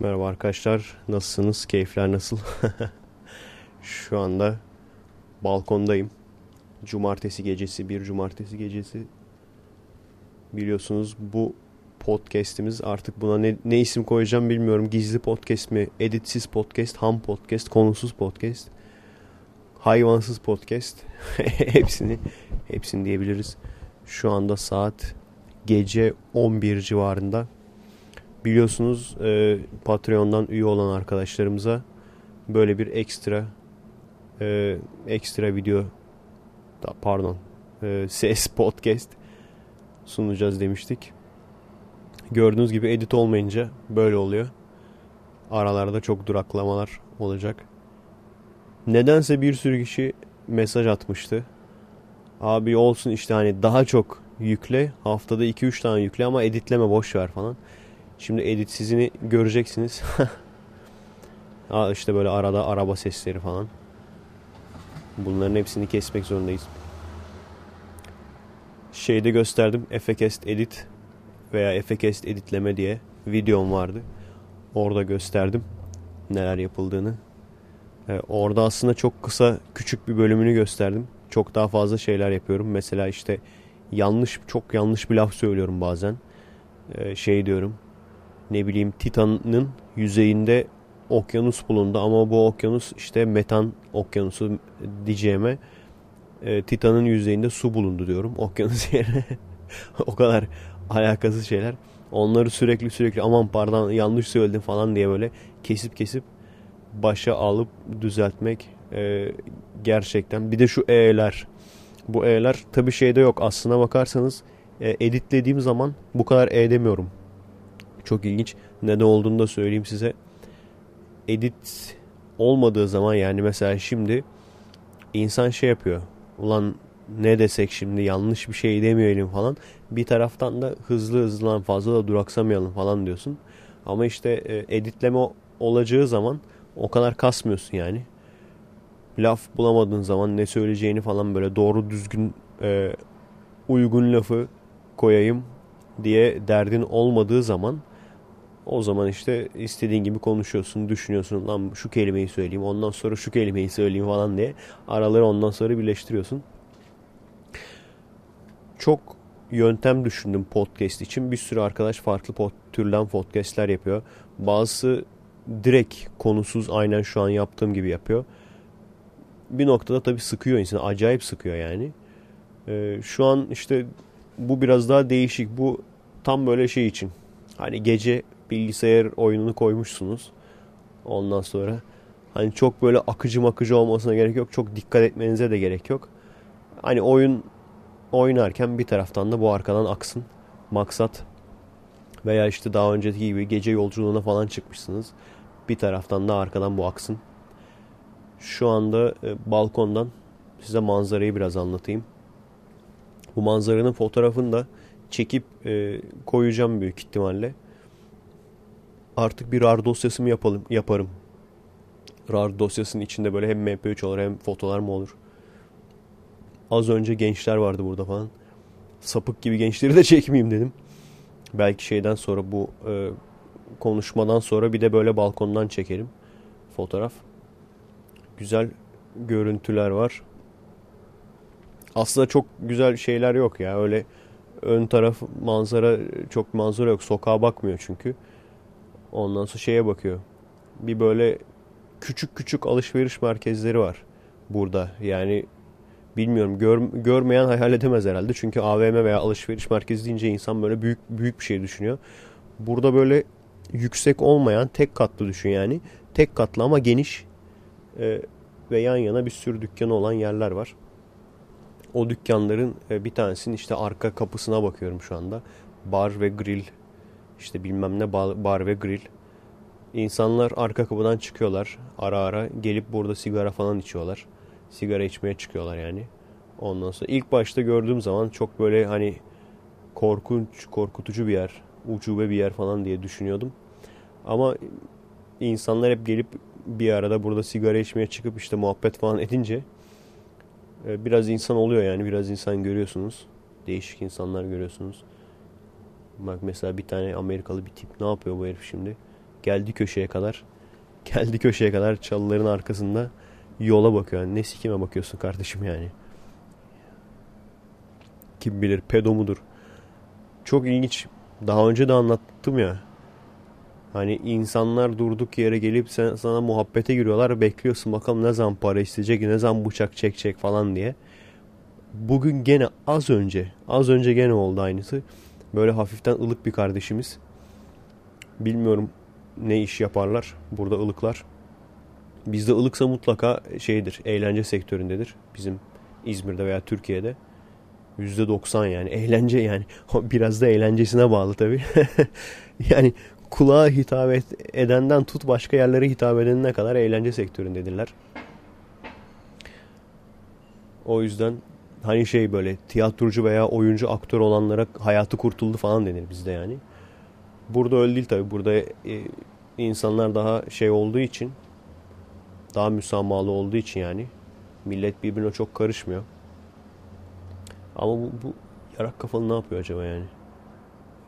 Merhaba arkadaşlar. Nasılsınız? Keyifler nasıl? Şu anda balkondayım. Cumartesi gecesi, bir cumartesi gecesi. Biliyorsunuz bu podcast'imiz artık buna ne, ne isim koyacağım bilmiyorum. Gizli podcast mi, editsiz podcast, ham podcast, konusuz podcast, hayvansız podcast. hepsini hepsini diyebiliriz. Şu anda saat gece 11 civarında biliyorsunuz e, Patreon'dan üye olan arkadaşlarımıza böyle bir ekstra e, ekstra video pardon e, ses podcast sunacağız demiştik. Gördüğünüz gibi edit olmayınca böyle oluyor. Aralarda çok duraklamalar olacak. Nedense bir sürü kişi mesaj atmıştı. Abi olsun işte hani daha çok yükle. Haftada 2-3 tane yükle ama editleme boş ver falan. Şimdi editsizini göreceksiniz. İşte böyle arada araba sesleri falan. Bunların hepsini kesmek zorundayız. Şeyde gösterdim. Efekest edit veya Efekest editleme diye videom vardı. Orada gösterdim neler yapıldığını. Ee, orada aslında çok kısa küçük bir bölümünü gösterdim. Çok daha fazla şeyler yapıyorum. Mesela işte yanlış çok yanlış bir laf söylüyorum bazen. Ee, şey diyorum ne bileyim Titan'ın yüzeyinde okyanus bulundu ama bu okyanus işte metan okyanusu diyeceğime e, Titan'ın yüzeyinde su bulundu diyorum. Okyanus yerine o kadar alakasız şeyler. Onları sürekli sürekli aman pardon yanlış söyledim falan diye böyle kesip kesip başa alıp düzeltmek e, gerçekten. Bir de şu E'ler. Bu E'ler tabi şeyde yok. Aslına bakarsanız e, editlediğim zaman bu kadar E demiyorum. Çok ilginç. Neden olduğunu da söyleyeyim size. Edit olmadığı zaman yani mesela şimdi insan şey yapıyor. Ulan ne desek şimdi yanlış bir şey demeyelim falan. Bir taraftan da hızlı hızlı fazla da duraksamayalım falan diyorsun. Ama işte e, editleme olacağı zaman o kadar kasmıyorsun yani. Laf bulamadığın zaman ne söyleyeceğini falan böyle doğru düzgün e, uygun lafı koyayım diye derdin olmadığı zaman o zaman işte istediğin gibi konuşuyorsun, düşünüyorsun. Lan şu kelimeyi söyleyeyim, ondan sonra şu kelimeyi söyleyeyim falan diye. Araları ondan sonra birleştiriyorsun. Çok yöntem düşündüm podcast için. Bir sürü arkadaş farklı pod, türden podcastler yapıyor. Bazısı direkt konusuz aynen şu an yaptığım gibi yapıyor. Bir noktada tabii sıkıyor insanı. Acayip sıkıyor yani. Ee, şu an işte bu biraz daha değişik. Bu tam böyle şey için. Hani gece bilgisayar oyununu koymuşsunuz. Ondan sonra hani çok böyle akıcı makıcı olmasına gerek yok. Çok dikkat etmenize de gerek yok. Hani oyun oynarken bir taraftan da bu arkadan aksın. Maksat veya işte daha önceki gibi gece yolculuğuna falan çıkmışsınız. Bir taraftan da arkadan bu aksın. Şu anda e, balkondan size manzarayı biraz anlatayım. Bu manzaranın fotoğrafını da çekip e, koyacağım büyük ihtimalle artık bir RAR dosyası mı yapalım, yaparım. RAR dosyasının içinde böyle hem MP3 olur hem fotolar mı olur. Az önce gençler vardı burada falan. Sapık gibi gençleri de çekmeyeyim dedim. Belki şeyden sonra bu e, konuşmadan sonra bir de böyle balkondan çekelim fotoğraf. Güzel görüntüler var. Aslında çok güzel şeyler yok ya. Öyle ön taraf manzara çok manzara yok. Sokağa bakmıyor çünkü. Ondan sonra şeye bakıyor. Bir böyle küçük küçük alışveriş merkezleri var burada. Yani bilmiyorum gör, görmeyen hayal edemez herhalde. Çünkü AVM veya alışveriş merkezi deyince insan böyle büyük büyük bir şey düşünüyor. Burada böyle yüksek olmayan tek katlı düşün yani. Tek katlı ama geniş e, ve yan yana bir sürü dükkanı olan yerler var. O dükkanların e, bir tanesinin işte arka kapısına bakıyorum şu anda. Bar ve grill işte bilmem ne bar ve grill. İnsanlar arka kapıdan çıkıyorlar. Ara ara gelip burada sigara falan içiyorlar. Sigara içmeye çıkıyorlar yani. Ondan sonra ilk başta gördüğüm zaman çok böyle hani korkunç, korkutucu bir yer, ucube bir yer falan diye düşünüyordum. Ama insanlar hep gelip bir arada burada sigara içmeye çıkıp işte muhabbet falan edince e, biraz insan oluyor yani biraz insan görüyorsunuz. Değişik insanlar görüyorsunuz. Bak mesela bir tane Amerikalı bir tip ne yapıyor bu herif şimdi? Geldi köşeye kadar. Geldi köşeye kadar çalıların arkasında yola bakıyor. Yani ne sikime bakıyorsun kardeşim yani. Kim bilir pedo mudur. Çok ilginç. Daha önce de anlattım ya. Hani insanlar durduk yere gelip sen, sana muhabbete giriyorlar. Bekliyorsun bakalım ne zaman para isteyecek, ne zaman bıçak çekecek falan diye. Bugün gene az önce, az önce gene oldu aynısı. Böyle hafiften ılık bir kardeşimiz. Bilmiyorum ne iş yaparlar burada ılıklar. Bizde ılıksa mutlaka şeydir, eğlence sektöründedir. Bizim İzmir'de veya Türkiye'de. %90 yani eğlence yani biraz da eğlencesine bağlı tabii. yani kulağa hitap edenden tut başka yerlere hitap edenine kadar eğlence sektöründedirler. O yüzden hani şey böyle tiyatrocu veya oyuncu aktör olanlara hayatı kurtuldu falan denir bizde yani. Burada öyle değil tabii. Burada e, insanlar daha şey olduğu için daha müsamahalı olduğu için yani millet birbirine çok karışmıyor. Ama bu, bu yarak kafalı ne yapıyor acaba yani?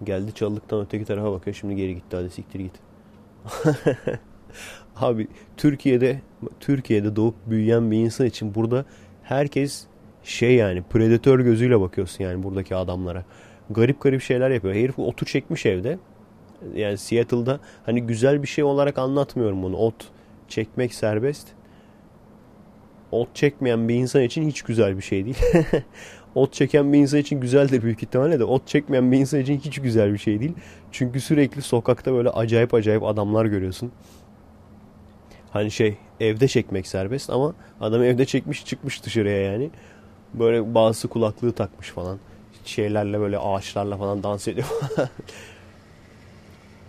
Geldi çaldıktan öteki tarafa bakıyor. Şimdi geri gitti. Hadi siktir git. Abi Türkiye'de Türkiye'de doğup büyüyen bir insan için burada herkes şey yani predatör gözüyle bakıyorsun yani buradaki adamlara. Garip garip şeyler yapıyor. Herif otu çekmiş evde. Yani Seattle'da hani güzel bir şey olarak anlatmıyorum bunu. Ot çekmek serbest. Ot çekmeyen bir insan için hiç güzel bir şey değil. ot çeken bir insan için güzeldir büyük ihtimalle de ot çekmeyen bir insan için hiç güzel bir şey değil. Çünkü sürekli sokakta böyle acayip acayip adamlar görüyorsun. Hani şey evde çekmek serbest ama adam evde çekmiş çıkmış dışarıya yani. Böyle bazı kulaklığı takmış falan. Şeylerle böyle ağaçlarla falan dans ediyor.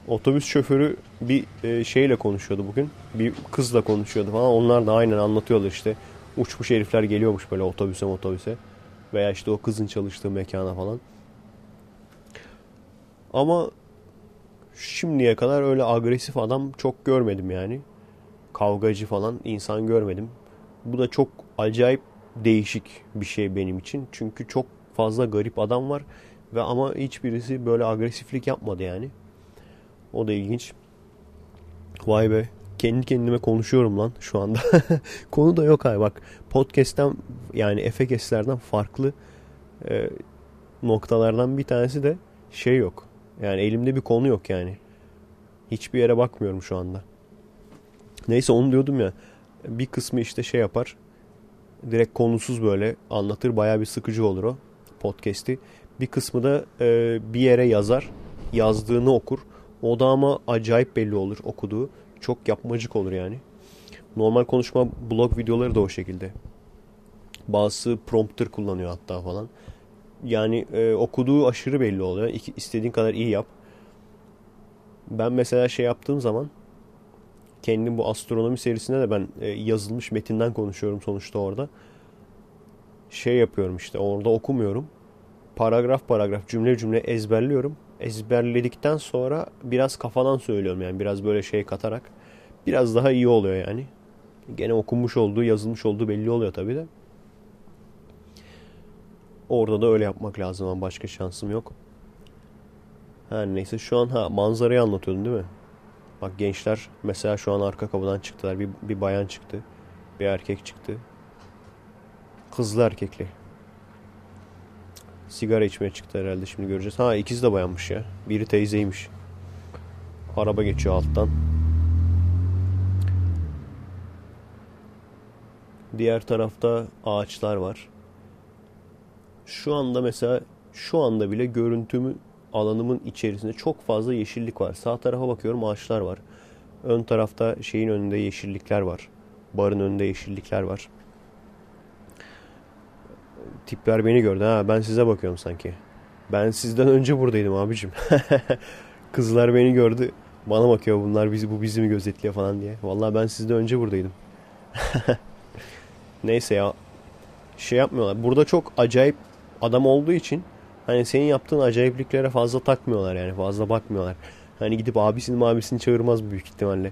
Otobüs şoförü bir e, şeyle konuşuyordu bugün. Bir kızla konuşuyordu falan. Onlar da aynen anlatıyorlar işte. Uçmuş herifler geliyormuş böyle otobüse otobüse. Veya işte o kızın çalıştığı mekana falan. Ama şimdiye kadar öyle agresif adam çok görmedim yani. Kavgacı falan insan görmedim. Bu da çok acayip değişik bir şey benim için. Çünkü çok fazla garip adam var ve ama hiçbirisi böyle agresiflik yapmadı yani. O da ilginç. Vay be. Kendi kendime konuşuyorum lan şu anda. Konu da yok ay bak. Podcast'ten yani Efekeslerden farklı e, noktalardan bir tanesi de şey yok. Yani elimde bir konu yok yani. Hiçbir yere bakmıyorum şu anda. Neyse onu diyordum ya. Bir kısmı işte şey yapar. Direkt konusuz böyle anlatır. Baya bir sıkıcı olur o podcast'i. Bir kısmı da e, bir yere yazar. Yazdığını okur. O da ama acayip belli olur okuduğu. Çok yapmacık olur yani. Normal konuşma blog videoları da o şekilde. Bazısı prompter kullanıyor hatta falan. Yani e, okuduğu aşırı belli oluyor. İstediğin kadar iyi yap. Ben mesela şey yaptığım zaman kendim bu astronomi serisinde de ben e, yazılmış metinden konuşuyorum sonuçta orada. Şey yapıyorum işte orada okumuyorum. Paragraf paragraf cümle cümle ezberliyorum ezberledikten sonra biraz kafadan söylüyorum yani biraz böyle şey katarak biraz daha iyi oluyor yani. Gene okunmuş olduğu, yazılmış olduğu belli oluyor tabii de. Orada da öyle yapmak lazım ama başka şansım yok. Her neyse şu an ha manzarayı anlatıyordum değil mi? Bak gençler mesela şu an arka kapıdan çıktılar. Bir, bir bayan çıktı. Bir erkek çıktı. Kızlı erkekli. Sigara içmeye çıktı herhalde şimdi göreceğiz. Ha ikiz de bayanmış ya. Biri teyzeymiş. Araba geçiyor alttan. Diğer tarafta ağaçlar var. Şu anda mesela şu anda bile görüntümü alanımın içerisinde çok fazla yeşillik var. Sağ tarafa bakıyorum ağaçlar var. Ön tarafta şeyin önünde yeşillikler var. Barın önünde yeşillikler var tipler beni gördü. Ha ben size bakıyorum sanki. Ben sizden önce buradaydım abicim. Kızlar beni gördü. Bana bakıyor bunlar bizi bu bizi mi gözetliyor falan diye. Vallahi ben sizden önce buradaydım. Neyse ya. Şey yapmıyorlar. Burada çok acayip adam olduğu için hani senin yaptığın acayipliklere fazla takmıyorlar yani. Fazla bakmıyorlar. Hani gidip abisini abisini çağırmaz büyük ihtimalle.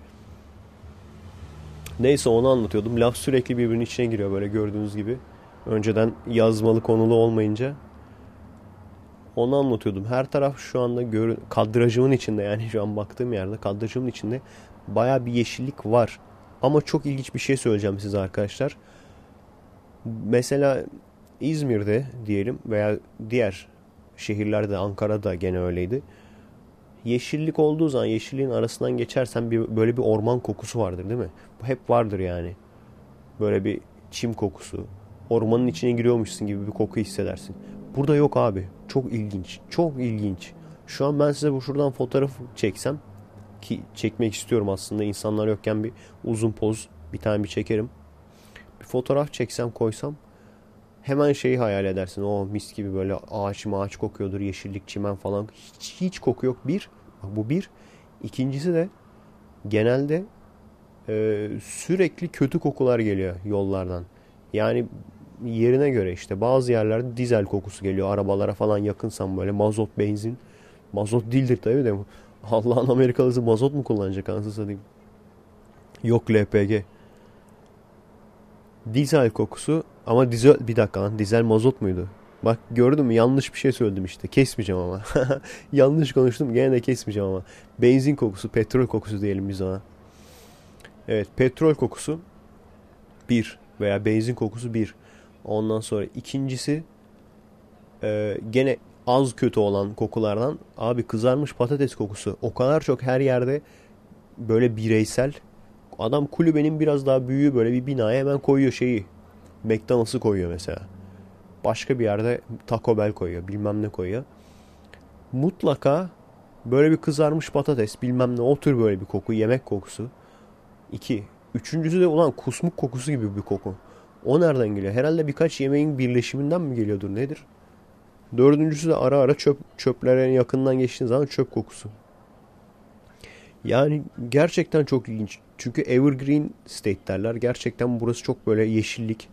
Neyse onu anlatıyordum. Laf sürekli birbirinin içine giriyor böyle gördüğünüz gibi. Önceden yazmalı konulu olmayınca Onu anlatıyordum. Her taraf şu anda gör kadrajımın içinde yani şu an baktığım yerde kadrajımın içinde baya bir yeşillik var. Ama çok ilginç bir şey söyleyeceğim size arkadaşlar. Mesela İzmir'de diyelim veya diğer şehirlerde Ankara'da gene öyleydi. Yeşillik olduğu zaman yeşilliğin arasından geçersen bir, böyle bir orman kokusu vardır değil mi? Bu hep vardır yani. Böyle bir çim kokusu. Ormanın içine giriyormuşsun gibi bir koku hissedersin. Burada yok abi. Çok ilginç. Çok ilginç. Şu an ben size bu şuradan fotoğraf çeksem ki çekmek istiyorum aslında insanlar yokken bir uzun poz bir tane bir çekerim. Bir fotoğraf çeksem koysam hemen şeyi hayal edersin. O mis gibi böyle ağaç ağaç kokuyordur. Yeşillik, çimen falan. Hiç, hiç koku yok. Bir. Bak bu bir. İkincisi de genelde e, sürekli kötü kokular geliyor yollardan. Yani yerine göre işte bazı yerlerde dizel kokusu geliyor. Arabalara falan yakınsam böyle mazot, benzin. Mazot değildir tabii de. Allah'ın Amerikalısı mazot mu kullanacak anasını satayım. Yok LPG. Dizel kokusu ama dizel bir dakika lan dizel mazot muydu? Bak gördün mü yanlış bir şey söyledim işte. Kesmeyeceğim ama. yanlış konuştum gene de kesmeyeceğim ama. Benzin kokusu, petrol kokusu diyelim biz ona. Evet petrol kokusu bir veya benzin kokusu bir. Ondan sonra ikincisi e, gene az kötü olan kokulardan abi kızarmış patates kokusu. O kadar çok her yerde böyle bireysel. Adam kulübenin biraz daha büyüğü böyle bir binaya hemen koyuyor şeyi. McDonald's'ı koyuyor mesela. Başka bir yerde Taco Bell koyuyor. Bilmem ne koyuyor. Mutlaka böyle bir kızarmış patates bilmem ne o tür böyle bir koku. Yemek kokusu. İki. Üçüncüsü de ulan kusmuk kokusu gibi bir koku. O nereden geliyor? Herhalde birkaç yemeğin birleşiminden mi geliyordur nedir? Dördüncüsü de ara ara çöp çöplerin yakından geçtiğin zaman çöp kokusu. Yani gerçekten çok ilginç. Çünkü Evergreen State derler. Gerçekten burası çok böyle yeşillik.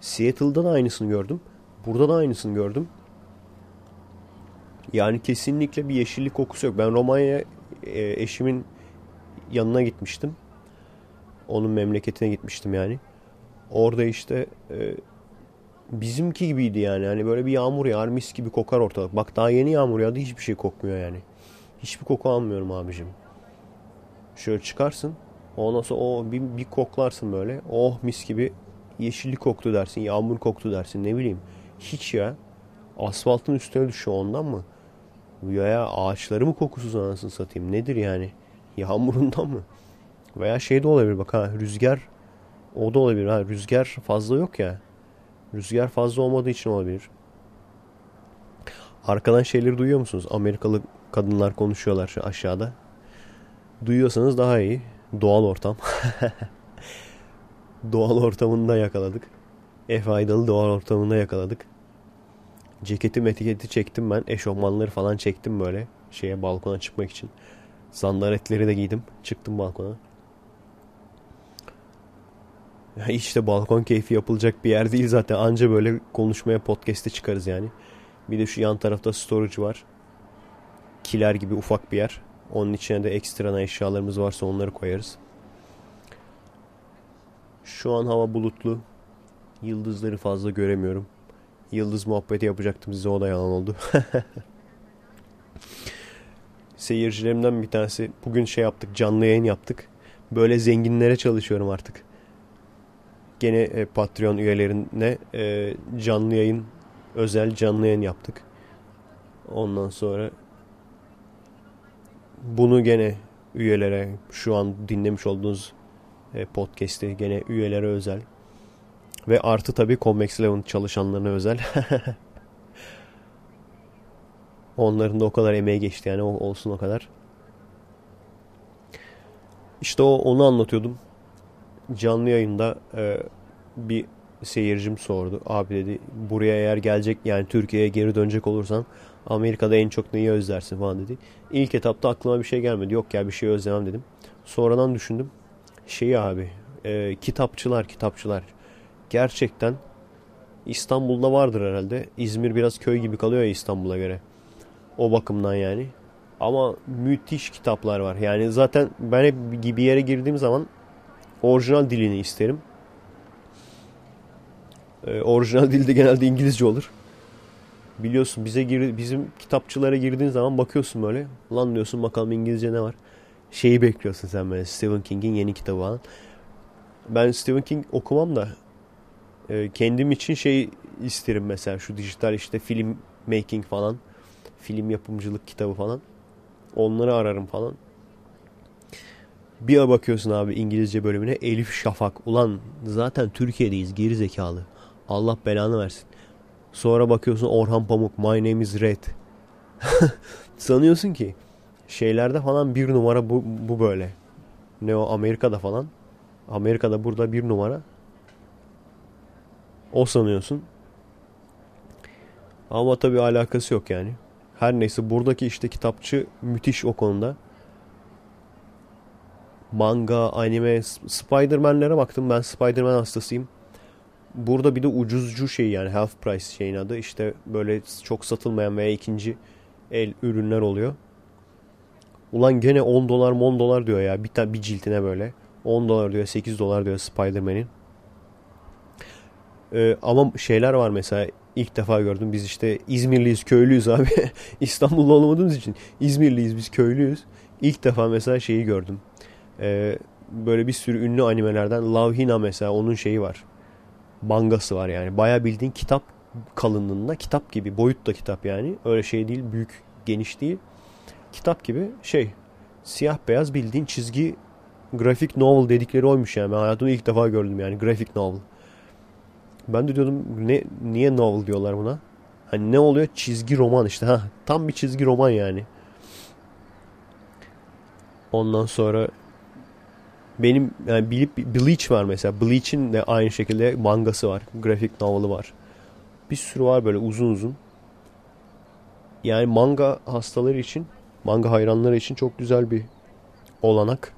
Seattle'da da aynısını gördüm. Burada da aynısını gördüm. Yani kesinlikle bir yeşillik kokusu yok. Ben Romanya'ya e, eşimin yanına gitmiştim. Onun memleketine gitmiştim yani. Orada işte e, bizimki gibiydi yani. Hani böyle bir yağmur yağar mis gibi kokar ortalık. Bak daha yeni yağmur yağdı hiçbir şey kokmuyor yani. Hiçbir koku almıyorum abicim. Şöyle çıkarsın. Ondan sonra o bir, bir koklarsın böyle. Oh mis gibi yeşillik koktu dersin. Yağmur koktu dersin ne bileyim. Hiç ya. Asfaltın üstüne düşüyor ondan mı? Ya, ya ağaçları mı kokusuz anasını satayım? Nedir yani? Yağmurundan mı? Veya şey de olabilir bak ha rüzgar o da olabilir ha rüzgar fazla yok ya. Rüzgar fazla olmadığı için olabilir. Arkadan şeyleri duyuyor musunuz? Amerikalı kadınlar konuşuyorlar şu aşağıda. Duyuyorsanız daha iyi. Doğal ortam. doğal ortamında yakaladık. F faydalı doğal ortamında yakaladık. Ceketim etiketi çektim ben. Eşofmanları falan çektim böyle. Şeye balkona çıkmak için. Sandaletleri de giydim. Çıktım balkona. Hiç de balkon keyfi yapılacak bir yer değil zaten. Anca böyle konuşmaya podcast'e çıkarız yani. Bir de şu yan tarafta storage var. Kiler gibi ufak bir yer. Onun içine de ekstra eşyalarımız varsa onları koyarız. Şu an hava bulutlu. Yıldızları fazla göremiyorum. Yıldız muhabbeti yapacaktım size o da yalan oldu. Seyircilerimden bir tanesi bugün şey yaptık canlı yayın yaptık. Böyle zenginlere çalışıyorum artık gene e, Patreon üyelerine e, canlı yayın özel canlı yayın yaptık. Ondan sonra bunu gene üyelere şu an dinlemiş olduğunuz e, podcast'i gene üyelere özel ve artı tabi Convex Eleven çalışanlarına özel. Onların da o kadar emeği geçti yani olsun o kadar. İşte o onu anlatıyordum canlı yayında e, bir seyircim sordu. Abi dedi buraya eğer gelecek yani Türkiye'ye geri dönecek olursan Amerika'da en çok neyi özlersin falan dedi. İlk etapta aklıma bir şey gelmedi. Yok ya bir şey özlemem dedim. Sonradan düşündüm. Şeyi abi e, kitapçılar kitapçılar. Gerçekten İstanbul'da vardır herhalde. İzmir biraz köy gibi kalıyor ya İstanbul'a göre. O bakımdan yani. Ama müthiş kitaplar var. Yani zaten ben hep bir yere girdiğim zaman orijinal dilini isterim. Ee, orijinal dilde genelde İngilizce olur. Biliyorsun bize gir, bizim kitapçılara girdiğin zaman bakıyorsun böyle. Lan diyorsun bakalım İngilizce ne var. Şeyi bekliyorsun sen böyle Stephen King'in yeni kitabı falan. Ben Stephen King okumam da e, kendim için şey isterim mesela şu dijital işte film making falan. Film yapımcılık kitabı falan. Onları ararım falan. Bir bakıyorsun abi İngilizce bölümüne Elif Şafak. Ulan zaten Türkiye'deyiz geri zekalı. Allah belanı versin. Sonra bakıyorsun Orhan Pamuk My Name is Red. Sanıyorsun ki şeylerde falan bir numara bu, bu böyle. Ne o Amerika'da falan. Amerika'da burada bir numara. O sanıyorsun. Ama tabii alakası yok yani. Her neyse buradaki işte kitapçı müthiş o konuda. Manga, anime, Spider-Man'lere baktım. Ben Spider-Man hastasıyım. Burada bir de ucuzcu şey yani half price şeyin adı. İşte böyle çok satılmayan veya ikinci el ürünler oluyor. Ulan gene 10 dolar 10 dolar diyor ya bir, bir ciltine böyle. 10 dolar diyor 8 dolar diyor Spider-Man'in. Ee, ama şeyler var mesela ilk defa gördüm. Biz işte İzmirliyiz, köylüyüz abi. İstanbul'da olmadığımız için İzmirliyiz, biz köylüyüz. İlk defa mesela şeyi gördüm. Ee, böyle bir sürü ünlü animelerden Love Hina mesela onun şeyi var. Mangası var yani. Baya bildiğin kitap kalınlığında kitap gibi. Boyut da kitap yani. Öyle şey değil. Büyük, geniş değil. Kitap gibi şey. Siyah beyaz bildiğin çizgi grafik novel dedikleri oymuş yani. Ben hayatımda ilk defa gördüm yani. Grafik novel. Ben de diyordum ne niye novel diyorlar buna? Hani ne oluyor? Çizgi roman işte. Ha, tam bir çizgi roman yani. Ondan sonra benim yani bilip Bleach var mesela. Bleach'in de aynı şekilde mangası var. Grafik novel'ı var. Bir sürü var böyle uzun uzun. Yani manga hastaları için, manga hayranları için çok güzel bir olanak.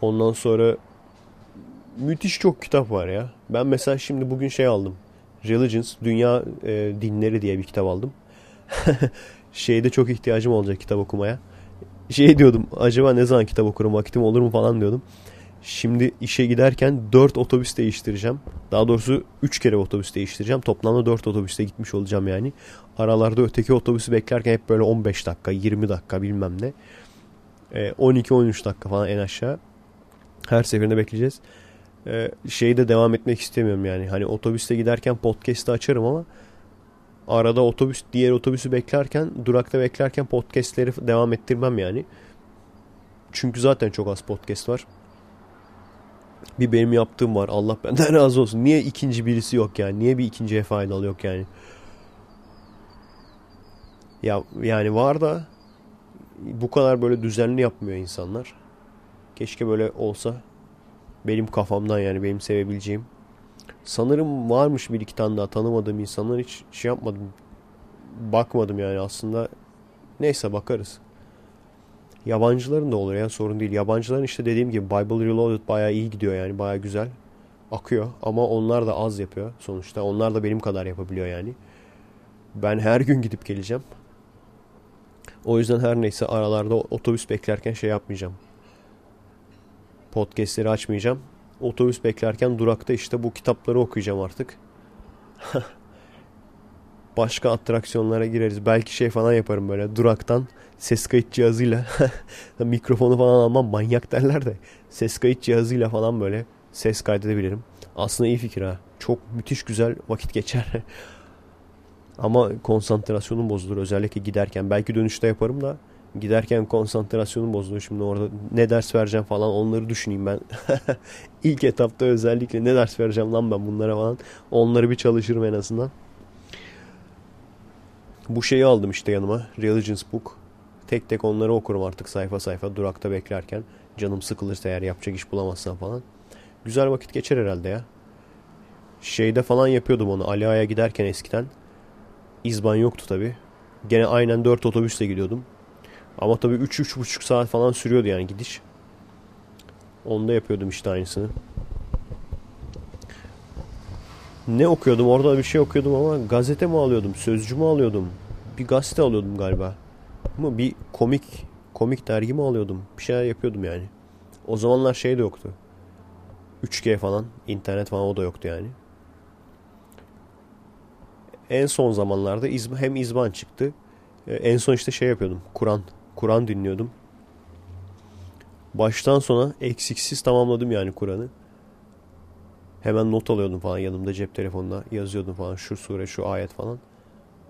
Ondan sonra müthiş çok kitap var ya. Ben mesela şimdi bugün şey aldım. Religions, Dünya e, Dinleri diye bir kitap aldım. Şeyde çok ihtiyacım olacak kitap okumaya. Şey diyordum, acaba ne zaman kitap okurum, vakitim olur mu falan diyordum. Şimdi işe giderken 4 otobüs değiştireceğim. Daha doğrusu 3 kere otobüs değiştireceğim. Toplamda 4 otobüste gitmiş olacağım yani. Aralarda öteki otobüsü beklerken hep böyle 15 dakika, 20 dakika bilmem ne. E, 12-13 dakika falan en aşağı. Her seferinde bekleyeceğiz e, şeyde devam etmek istemiyorum yani. Hani otobüste giderken podcast'ı açarım ama arada otobüs diğer otobüsü beklerken durakta beklerken podcast'leri devam ettirmem yani. Çünkü zaten çok az podcast var. Bir benim yaptığım var. Allah benden razı olsun. Niye ikinci birisi yok yani? Niye bir ikinciye faydalı yok yani? Ya yani var da bu kadar böyle düzenli yapmıyor insanlar. Keşke böyle olsa benim kafamdan yani benim sevebileceğim. Sanırım varmış bir iki tane daha tanımadığım insanlar hiç şey yapmadım. Bakmadım yani aslında. Neyse bakarız. Yabancıların da olur ya sorun değil. Yabancıların işte dediğim gibi Bible Reloaded bayağı iyi gidiyor yani bayağı güzel. Akıyor ama onlar da az yapıyor sonuçta. Onlar da benim kadar yapabiliyor yani. Ben her gün gidip geleceğim. O yüzden her neyse aralarda otobüs beklerken şey yapmayacağım podcastleri açmayacağım. Otobüs beklerken durakta işte bu kitapları okuyacağım artık. Başka atraksiyonlara gireriz. Belki şey falan yaparım böyle duraktan ses kayıt cihazıyla mikrofonu falan almam manyak derler de ses kayıt cihazıyla falan böyle ses kaydedebilirim. Aslında iyi fikir ha. Çok müthiş güzel vakit geçer. Ama konsantrasyonum bozulur özellikle giderken. Belki dönüşte yaparım da Giderken konsantrasyonum bozuluyor şimdi orada ne ders vereceğim falan onları düşüneyim ben. İlk etapta özellikle ne ders vereceğim lan ben bunlara falan. Onları bir çalışırım en azından. Bu şeyi aldım işte yanıma. Religions Book. Tek tek onları okurum artık sayfa sayfa durakta beklerken. Canım sıkılırsa eğer yapacak iş bulamazsam falan. Güzel vakit geçer herhalde ya. Şeyde falan yapıyordum onu. Ali Ağa'ya giderken eskiden. İzban yoktu tabi. Gene aynen 4 otobüsle gidiyordum. Ama tabii 3-3,5 saat falan sürüyordu yani gidiş. Onda yapıyordum işte aynısını. Ne okuyordum? Orada bir şey okuyordum ama gazete mi alıyordum? Sözcü mü alıyordum? Bir gazete alıyordum galiba. Ama bir komik komik dergi mi alıyordum? Bir şeyler yapıyordum yani. O zamanlar şey de yoktu. 3G falan, internet falan o da yoktu yani. en son zamanlarda hem izban çıktı. E, en son işte şey yapıyordum. Kur'an. Kur'an dinliyordum. Baştan sona eksiksiz tamamladım yani Kur'an'ı. Hemen not alıyordum falan yanımda cep telefonuna yazıyordum falan şu sure şu ayet falan.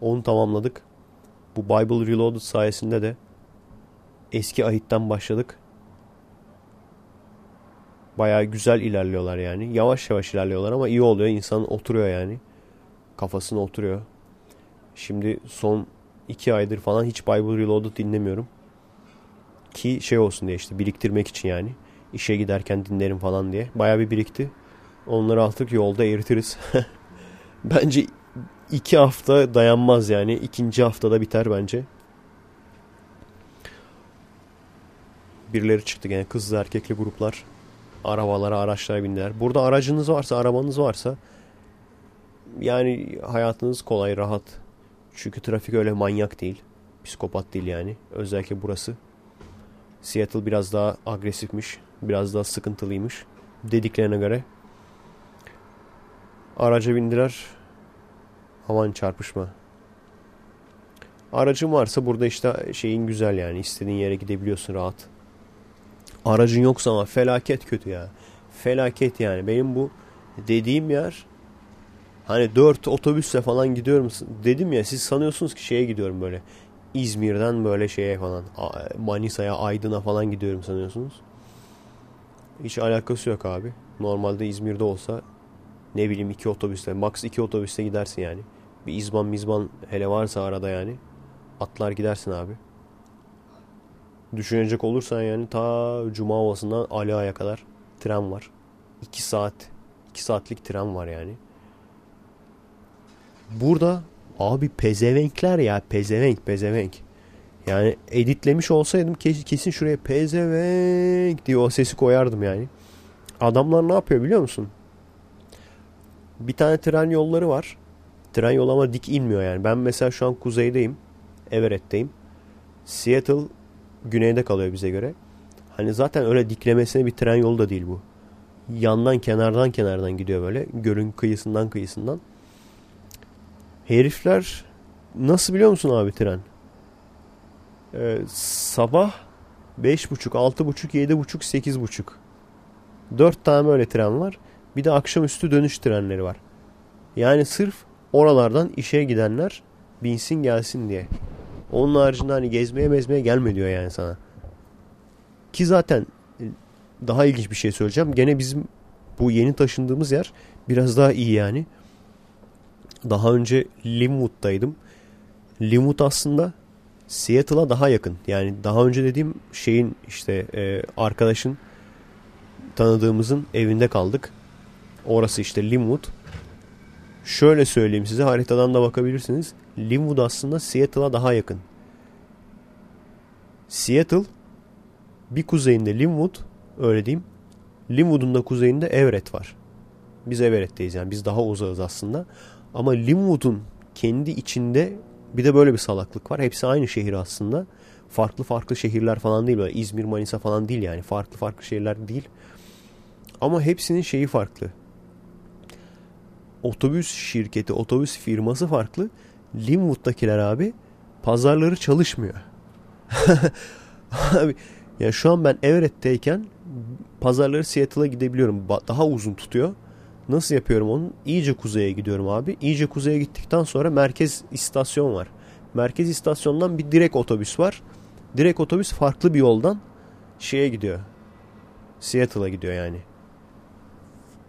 Onu tamamladık. Bu Bible Reloaded sayesinde de eski ahitten başladık. Baya güzel ilerliyorlar yani. Yavaş yavaş ilerliyorlar ama iyi oluyor. İnsan oturuyor yani. Kafasına oturuyor. Şimdi son iki aydır falan hiç Bible Reloaded dinlemiyorum. Ki şey olsun diye işte biriktirmek için yani. İşe giderken dinlerim falan diye. Baya bir birikti. Onları artık yolda eritiriz. bence iki hafta dayanmaz yani. İkinci haftada biter bence. Birileri çıktı gene kızlı erkekli gruplar. Arabalara, araçlara bindiler. Burada aracınız varsa, arabanız varsa yani hayatınız kolay, rahat. Çünkü trafik öyle manyak değil. Psikopat değil yani. Özellikle burası. Seattle biraz daha agresifmiş. Biraz daha sıkıntılıymış. Dediklerine göre. Araca bindiler. Aman çarpışma. Aracın varsa burada işte şeyin güzel yani. istediğin yere gidebiliyorsun rahat. Aracın yoksa ama felaket kötü ya. Felaket yani. Benim bu dediğim yer hani dört otobüsle falan gidiyorum dedim ya siz sanıyorsunuz ki şeye gidiyorum böyle İzmir'den böyle şeye falan Manisa'ya Aydın'a falan gidiyorum sanıyorsunuz. Hiç alakası yok abi. Normalde İzmir'de olsa ne bileyim iki otobüste max iki otobüste gidersin yani. Bir izban mizban hele varsa arada yani. Atlar gidersin abi. Düşünecek olursan yani ta Cuma Ovası'ndan Ali kadar tren var. 2 saat 2 saatlik tren var yani. Burada abi pezevenkler ya pezevenk pezevenk. Yani editlemiş olsaydım kesin şuraya pezevenk diye o sesi koyardım yani. Adamlar ne yapıyor biliyor musun? Bir tane tren yolları var. Tren yolu ama dik inmiyor yani. Ben mesela şu an kuzeydeyim. Everett'teyim. Seattle güneyde kalıyor bize göre. Hani zaten öyle diklemesine bir tren yolu da değil bu. Yandan kenardan kenardan gidiyor böyle. Gölün kıyısından kıyısından. Herifler nasıl biliyor musun abi tren? Ee, sabah 5.30, 6.30, 7.30, 8.30. 4 tane böyle tren var. Bir de akşamüstü dönüş trenleri var. Yani sırf oralardan işe gidenler binsin gelsin diye. Onun haricinde hani gezmeye mezmeye gelme diyor yani sana. Ki zaten e, daha ilginç bir şey söyleyeceğim. Gene bizim bu yeni taşındığımız yer biraz daha iyi yani. Daha önce Linwood'daydım. Linwood aslında Seattle'a daha yakın. Yani daha önce dediğim şeyin işte e, arkadaşın tanıdığımızın evinde kaldık. Orası işte Linwood. Şöyle söyleyeyim size haritadan da bakabilirsiniz. Linwood aslında Seattle'a daha yakın. Seattle bir kuzeyinde Linwood öyle diyeyim. Linwood'un da kuzeyinde Everett var. Biz Everett'teyiz yani biz daha uzağız aslında. Ama Linwood'un kendi içinde bir de böyle bir salaklık var. Hepsi aynı şehir aslında. Farklı farklı şehirler falan değil. Böyle İzmir, Manisa falan değil yani. Farklı farklı şehirler değil. Ama hepsinin şeyi farklı otobüs şirketi, otobüs firması farklı. Linwood'dakiler abi pazarları çalışmıyor. abi ya şu an ben Everett'teyken pazarları Seattle'a gidebiliyorum. Daha uzun tutuyor. Nasıl yapıyorum onu? İyice kuzeye gidiyorum abi. İyice kuzeye gittikten sonra merkez istasyon var. Merkez istasyondan bir direkt otobüs var. Direkt otobüs farklı bir yoldan şeye gidiyor. Seattle'a gidiyor yani.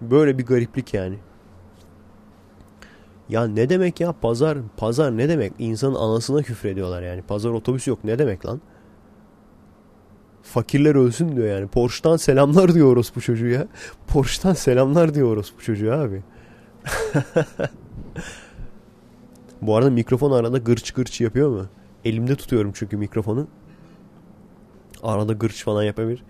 Böyle bir gariplik yani. Ya ne demek ya pazar pazar ne demek? İnsanın anasına küfrediyorlar yani. Pazar otobüs yok ne demek lan? Fakirler ölsün diyor yani. Porsche'dan selamlar diyoruz bu çocuğu ya. Porsche'dan selamlar diyoruz bu çocuğu abi. bu arada mikrofon arada gırç gırç yapıyor mu? Elimde tutuyorum çünkü mikrofonu. Arada gırç falan yapabilir.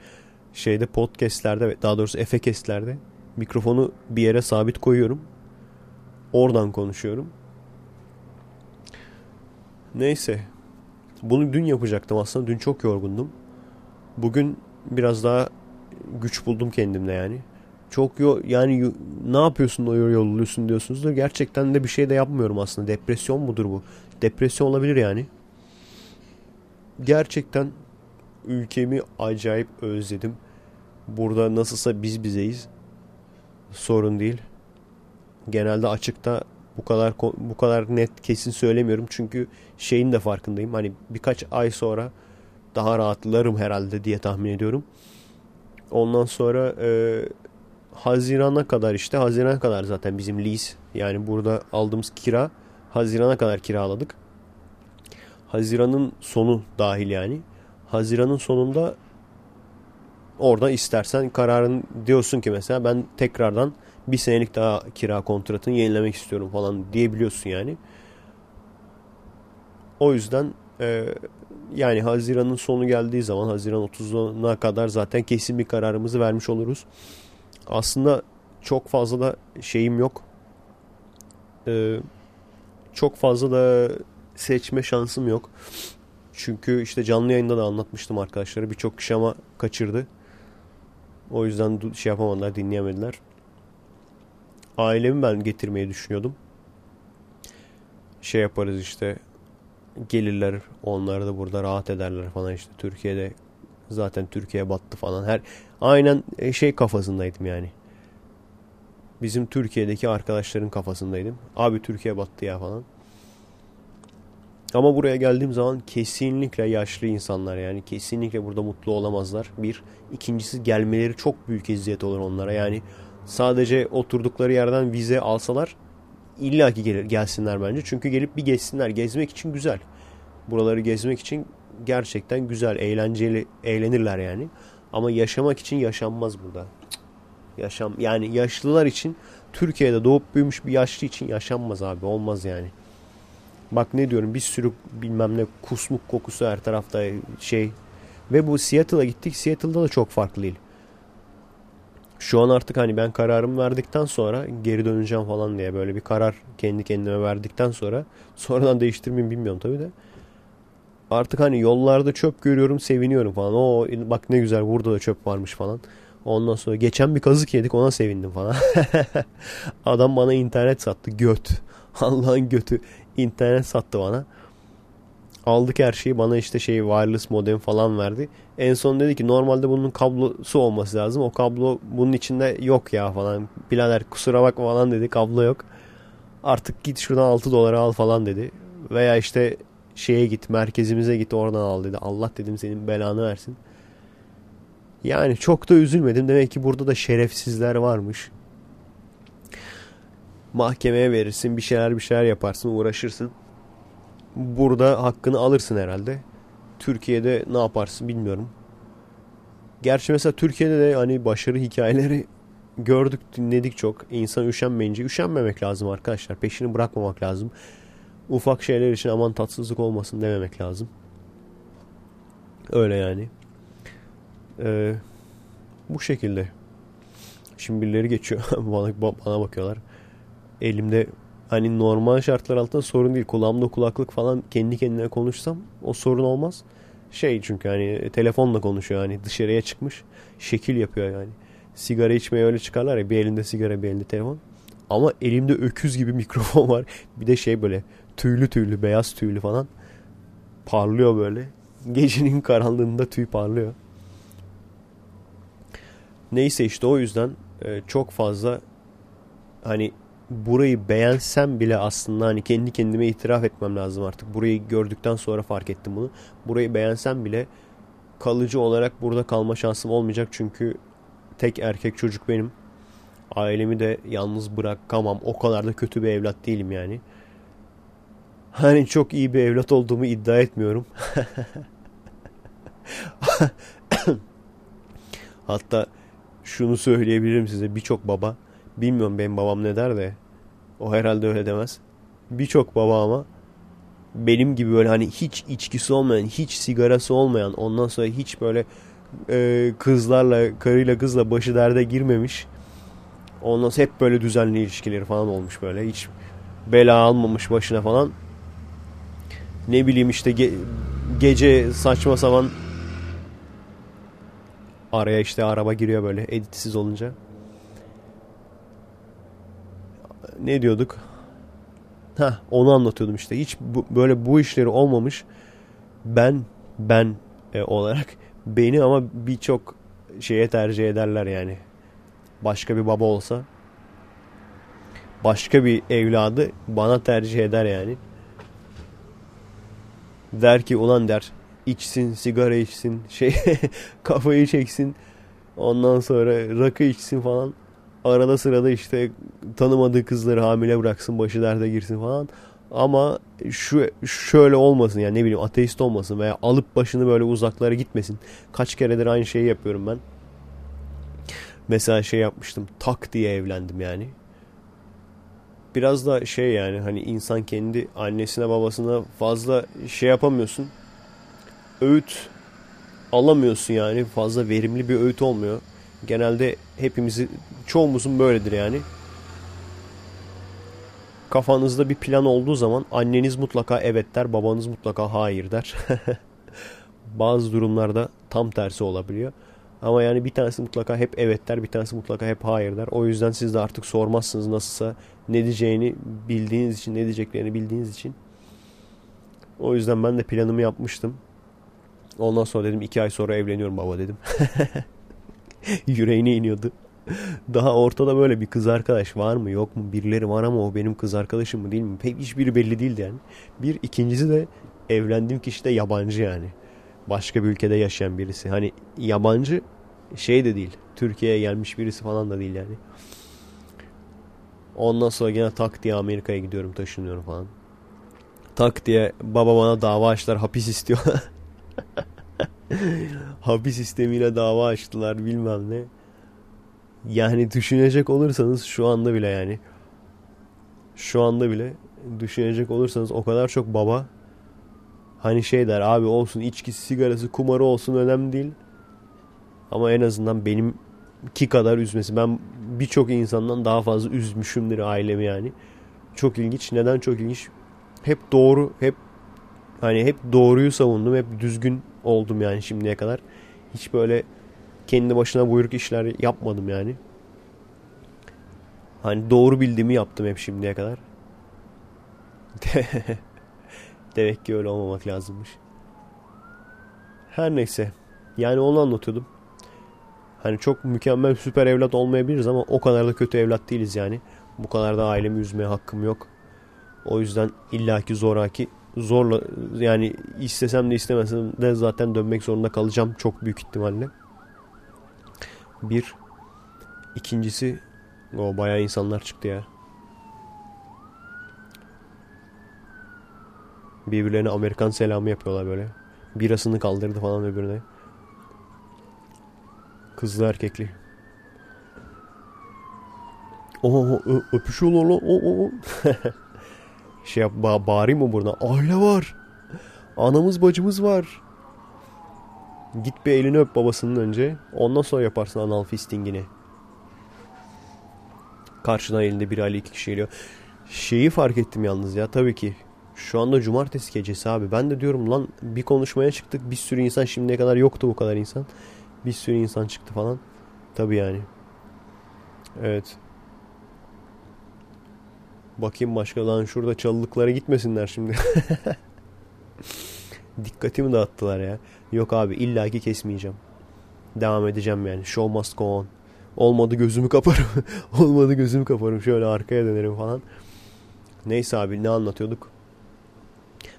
Şeyde podcastlerde daha doğrusu efekestlerde mikrofonu bir yere sabit koyuyorum. Oradan konuşuyorum. Neyse. Bunu dün yapacaktım aslında. Dün çok yorgundum. Bugün biraz daha güç buldum kendimde yani. çok yo yani ne yapıyorsun o yolluyorsun diyorsunuz da gerçekten de bir şey de yapmıyorum aslında. Depresyon mudur bu? Depresyon olabilir yani. Gerçekten ülkemi acayip özledim. Burada nasılsa biz bizeyiz. Sorun değil. Genelde açıkta bu kadar bu kadar net kesin söylemiyorum çünkü şeyin de farkındayım. Hani birkaç ay sonra daha rahatlarım herhalde diye tahmin ediyorum. Ondan sonra e, Haziran'a kadar işte Haziran'a kadar zaten bizim lease yani burada aldığımız kira Haziran'a kadar kiraladık. Haziran'ın sonu dahil yani. Haziran'ın sonunda orada istersen kararın diyorsun ki mesela ben tekrardan bir senelik daha kira kontratını yenilemek istiyorum falan diyebiliyorsun yani. O yüzden e, yani Haziran'ın sonu geldiği zaman Haziran 30'una kadar zaten kesin bir kararımızı vermiş oluruz. Aslında çok fazla da şeyim yok. Ee, çok fazla da seçme şansım yok. Çünkü işte canlı yayında da anlatmıştım arkadaşlara. Birçok kişi ama kaçırdı. O yüzden şey yapamadılar, dinleyemediler. Ailemi ben getirmeyi düşünüyordum. Şey yaparız işte gelirler onlar da burada rahat ederler falan. İşte Türkiye'de zaten Türkiye battı falan. Her aynen e, şey kafasındaydım yani. Bizim Türkiye'deki arkadaşların kafasındaydım. Abi Türkiye battı ya falan. Ama buraya geldiğim zaman kesinlikle yaşlı insanlar yani kesinlikle burada mutlu olamazlar. Bir ikincisi gelmeleri çok büyük eziyet olur onlara. Yani sadece oturdukları yerden vize alsalar İlla ki gelir, gelsinler bence. Çünkü gelip bir geçsinler. Gezmek için güzel. Buraları gezmek için gerçekten güzel, eğlenceli, eğlenirler yani. Ama yaşamak için yaşanmaz burada. Yaşam yani yaşlılar için Türkiye'de doğup büyümüş bir yaşlı için yaşanmaz abi. Olmaz yani. Bak ne diyorum bir sürü bilmem ne kusmuk kokusu her tarafta şey. Ve bu Seattle'a gittik. Seattle'da da çok farklı değil. Şu an artık hani ben kararımı verdikten sonra geri döneceğim falan diye böyle bir karar kendi kendime verdikten sonra sonradan değiştirmeyeyim bilmiyorum tabii de. Artık hani yollarda çöp görüyorum seviniyorum falan. O bak ne güzel burada da çöp varmış falan. Ondan sonra geçen bir kazık yedik ona sevindim falan. Adam bana internet sattı göt. Allah'ın götü internet sattı bana. Aldık her şeyi bana işte şey wireless modem falan verdi. En son dedi ki normalde bunun kablosu olması lazım. O kablo bunun içinde yok ya falan. Birader kusura bakma falan dedi kablo yok. Artık git şuradan 6 dolara al falan dedi. Veya işte şeye git merkezimize git oradan al dedi. Allah dedim senin belanı versin. Yani çok da üzülmedim. Demek ki burada da şerefsizler varmış. Mahkemeye verirsin bir şeyler bir şeyler yaparsın uğraşırsın burada hakkını alırsın herhalde. Türkiye'de ne yaparsın bilmiyorum. Gerçi mesela Türkiye'de de hani başarı hikayeleri gördük, dinledik çok. İnsan üşenmeyince üşenmemek lazım arkadaşlar. Peşini bırakmamak lazım. Ufak şeyler için aman tatsızlık olmasın dememek lazım. Öyle yani. Ee, bu şekilde. Şimdi birileri geçiyor. bana, bana bakıyorlar. Elimde hani normal şartlar altında sorun değil. Kulağımda kulaklık falan kendi kendine konuşsam o sorun olmaz. Şey çünkü hani telefonla konuşuyor hani dışarıya çıkmış şekil yapıyor yani. Sigara içmeye öyle çıkarlar ya bir elinde sigara bir elinde telefon. Ama elimde öküz gibi mikrofon var. Bir de şey böyle tüylü tüylü beyaz tüylü falan. Parlıyor böyle. Gecenin karanlığında tüy parlıyor. Neyse işte o yüzden e, çok fazla hani burayı beğensem bile aslında hani kendi kendime itiraf etmem lazım artık. Burayı gördükten sonra fark ettim bunu. Burayı beğensem bile kalıcı olarak burada kalma şansım olmayacak çünkü tek erkek çocuk benim. Ailemi de yalnız bırakamam. O kadar da kötü bir evlat değilim yani. Hani çok iyi bir evlat olduğumu iddia etmiyorum. Hatta şunu söyleyebilirim size birçok baba bilmiyorum benim babam ne der de o herhalde öyle demez. Birçok baba ama benim gibi böyle hani hiç içkisi olmayan, hiç sigarası olmayan, ondan sonra hiç böyle e, kızlarla, karıyla kızla başı derde girmemiş. Ondan sonra hep böyle düzenli ilişkileri falan olmuş böyle. Hiç bela almamış başına falan. Ne bileyim işte ge gece saçma sapan araya işte araba giriyor böyle editsiz olunca. Ne diyorduk? Ha onu anlatıyordum işte. Hiç bu, böyle bu işleri olmamış. Ben ben e, olarak beni ama birçok şeye tercih ederler yani. Başka bir baba olsa başka bir evladı bana tercih eder yani. Der ki ulan der içsin sigara içsin şey kafayı çeksin ondan sonra rakı içsin falan arada sırada işte tanımadığı kızları hamile bıraksın başı derde girsin falan ama şu şöyle olmasın yani ne bileyim ateist olmasın veya alıp başını böyle uzaklara gitmesin. Kaç keredir aynı şeyi yapıyorum ben. Mesela şey yapmıştım. Tak diye evlendim yani. Biraz da şey yani hani insan kendi annesine babasına fazla şey yapamıyorsun. Öğüt alamıyorsun yani. Fazla verimli bir öğüt olmuyor. Genelde hepimizi çoğumuzun böyledir yani kafanızda bir plan olduğu zaman anneniz mutlaka evet der, babanız mutlaka hayır der. Bazı durumlarda tam tersi olabiliyor. Ama yani bir tanesi mutlaka hep evet der, bir tanesi mutlaka hep hayır der. O yüzden siz de artık sormazsınız nasılsa ne diyeceğini bildiğiniz için, ne diyeceklerini bildiğiniz için. O yüzden ben de planımı yapmıştım. Ondan sonra dedim iki ay sonra evleniyorum baba dedim. Yüreğine iniyordu. Daha ortada böyle bir kız arkadaş var mı yok mu birileri var ama o benim kız arkadaşım mı değil mi? Pek hiçbiri belli değildi yani. Bir ikincisi de evlendiğim kişi de yabancı yani. Başka bir ülkede yaşayan birisi. Hani yabancı şey de değil. Türkiye'ye gelmiş birisi falan da değil yani. Ondan sonra gene tak diye Amerika'ya gidiyorum taşınıyorum falan. Tak diye baba bana dava açtılar hapis istiyor. hapis sistemiyle dava açtılar bilmem ne. Yani düşünecek olursanız şu anda bile yani şu anda bile düşünecek olursanız o kadar çok baba hani şey der abi olsun içkisi sigarası kumarı olsun önemli değil. Ama en azından benim ki kadar üzmesi. Ben birçok insandan daha fazla üzmüşümdür ailemi yani. Çok ilginç. Neden çok ilginç? Hep doğru, hep hani hep doğruyu savundum. Hep düzgün oldum yani şimdiye kadar. Hiç böyle kendi başına buyruk işler yapmadım yani. Hani doğru bildiğimi yaptım hep şimdiye kadar. Demek ki öyle olmamak lazımmış. Her neyse. Yani onu anlatıyordum. Hani çok mükemmel süper evlat olmayabiliriz ama o kadar da kötü evlat değiliz yani. Bu kadar da ailemi üzmeye hakkım yok. O yüzden illaki zoraki zorla yani istesem de istemesem de zaten dönmek zorunda kalacağım çok büyük ihtimalle. Bir. ikincisi o bayağı insanlar çıktı ya. Birbirlerine Amerikan selamı yapıyorlar böyle. Birasını kaldırdı falan öbürüne. Kızlı erkekli. Oho öpüşüyorlar lan. Şey yap ba bağırayım mı? Aile var. Anamız bacımız var. Git bir elini öp babasının önce. Ondan sonra yaparsın anal fistingini. Karşıdan elinde bir aile iki kişi geliyor. Şeyi fark ettim yalnız ya tabii ki. Şu anda cumartesi gecesi abi. Ben de diyorum lan bir konuşmaya çıktık. Bir sürü insan şimdiye kadar yoktu bu kadar insan. Bir sürü insan çıktı falan. Tabii yani. Evet. Bakayım başka lan şurada çalılıklara gitmesinler şimdi. Dikkatimi dağıttılar ya. Yok abi illaki kesmeyeceğim. Devam edeceğim yani. Show must go on. Olmadı gözümü kaparım. Olmadı gözümü kaparım. Şöyle arkaya dönerim falan. Neyse abi ne anlatıyorduk?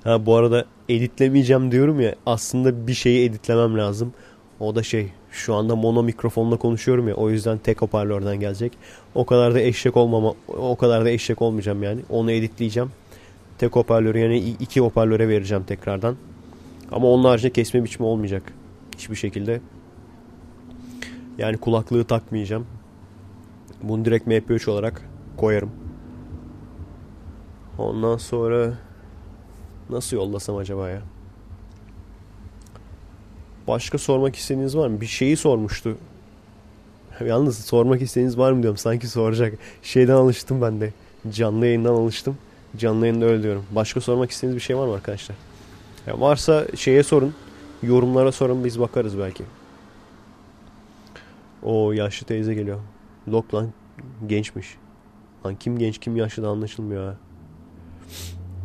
Ha bu arada editlemeyeceğim diyorum ya. Aslında bir şeyi editlemem lazım. O da şey şu anda mono mikrofonla konuşuyorum ya o yüzden tek hoparlörden gelecek. O kadar da eşek olmama o kadar da eşek olmayacağım yani. Onu editleyeceğim. Tek hoparlörü yani iki hoparlöre vereceğim tekrardan. Ama onun haricinde kesme biçimi olmayacak. Hiçbir şekilde. Yani kulaklığı takmayacağım. Bunu direkt MP3 olarak koyarım. Ondan sonra nasıl yollasam acaba ya? Başka sormak istediğiniz var mı? Bir şeyi sormuştu. Yalnız sormak istediğiniz var mı diyorum. Sanki soracak. Şeyden alıştım ben de. Canlı yayından alıştım. Canlı yayında öyle diyorum. Başka sormak istediğiniz bir şey var mı arkadaşlar? Ya varsa şeye sorun. Yorumlara sorun biz bakarız belki. O yaşlı teyze geliyor. Lok lan gençmiş. Lan kim genç kim yaşlı da anlaşılmıyor ha.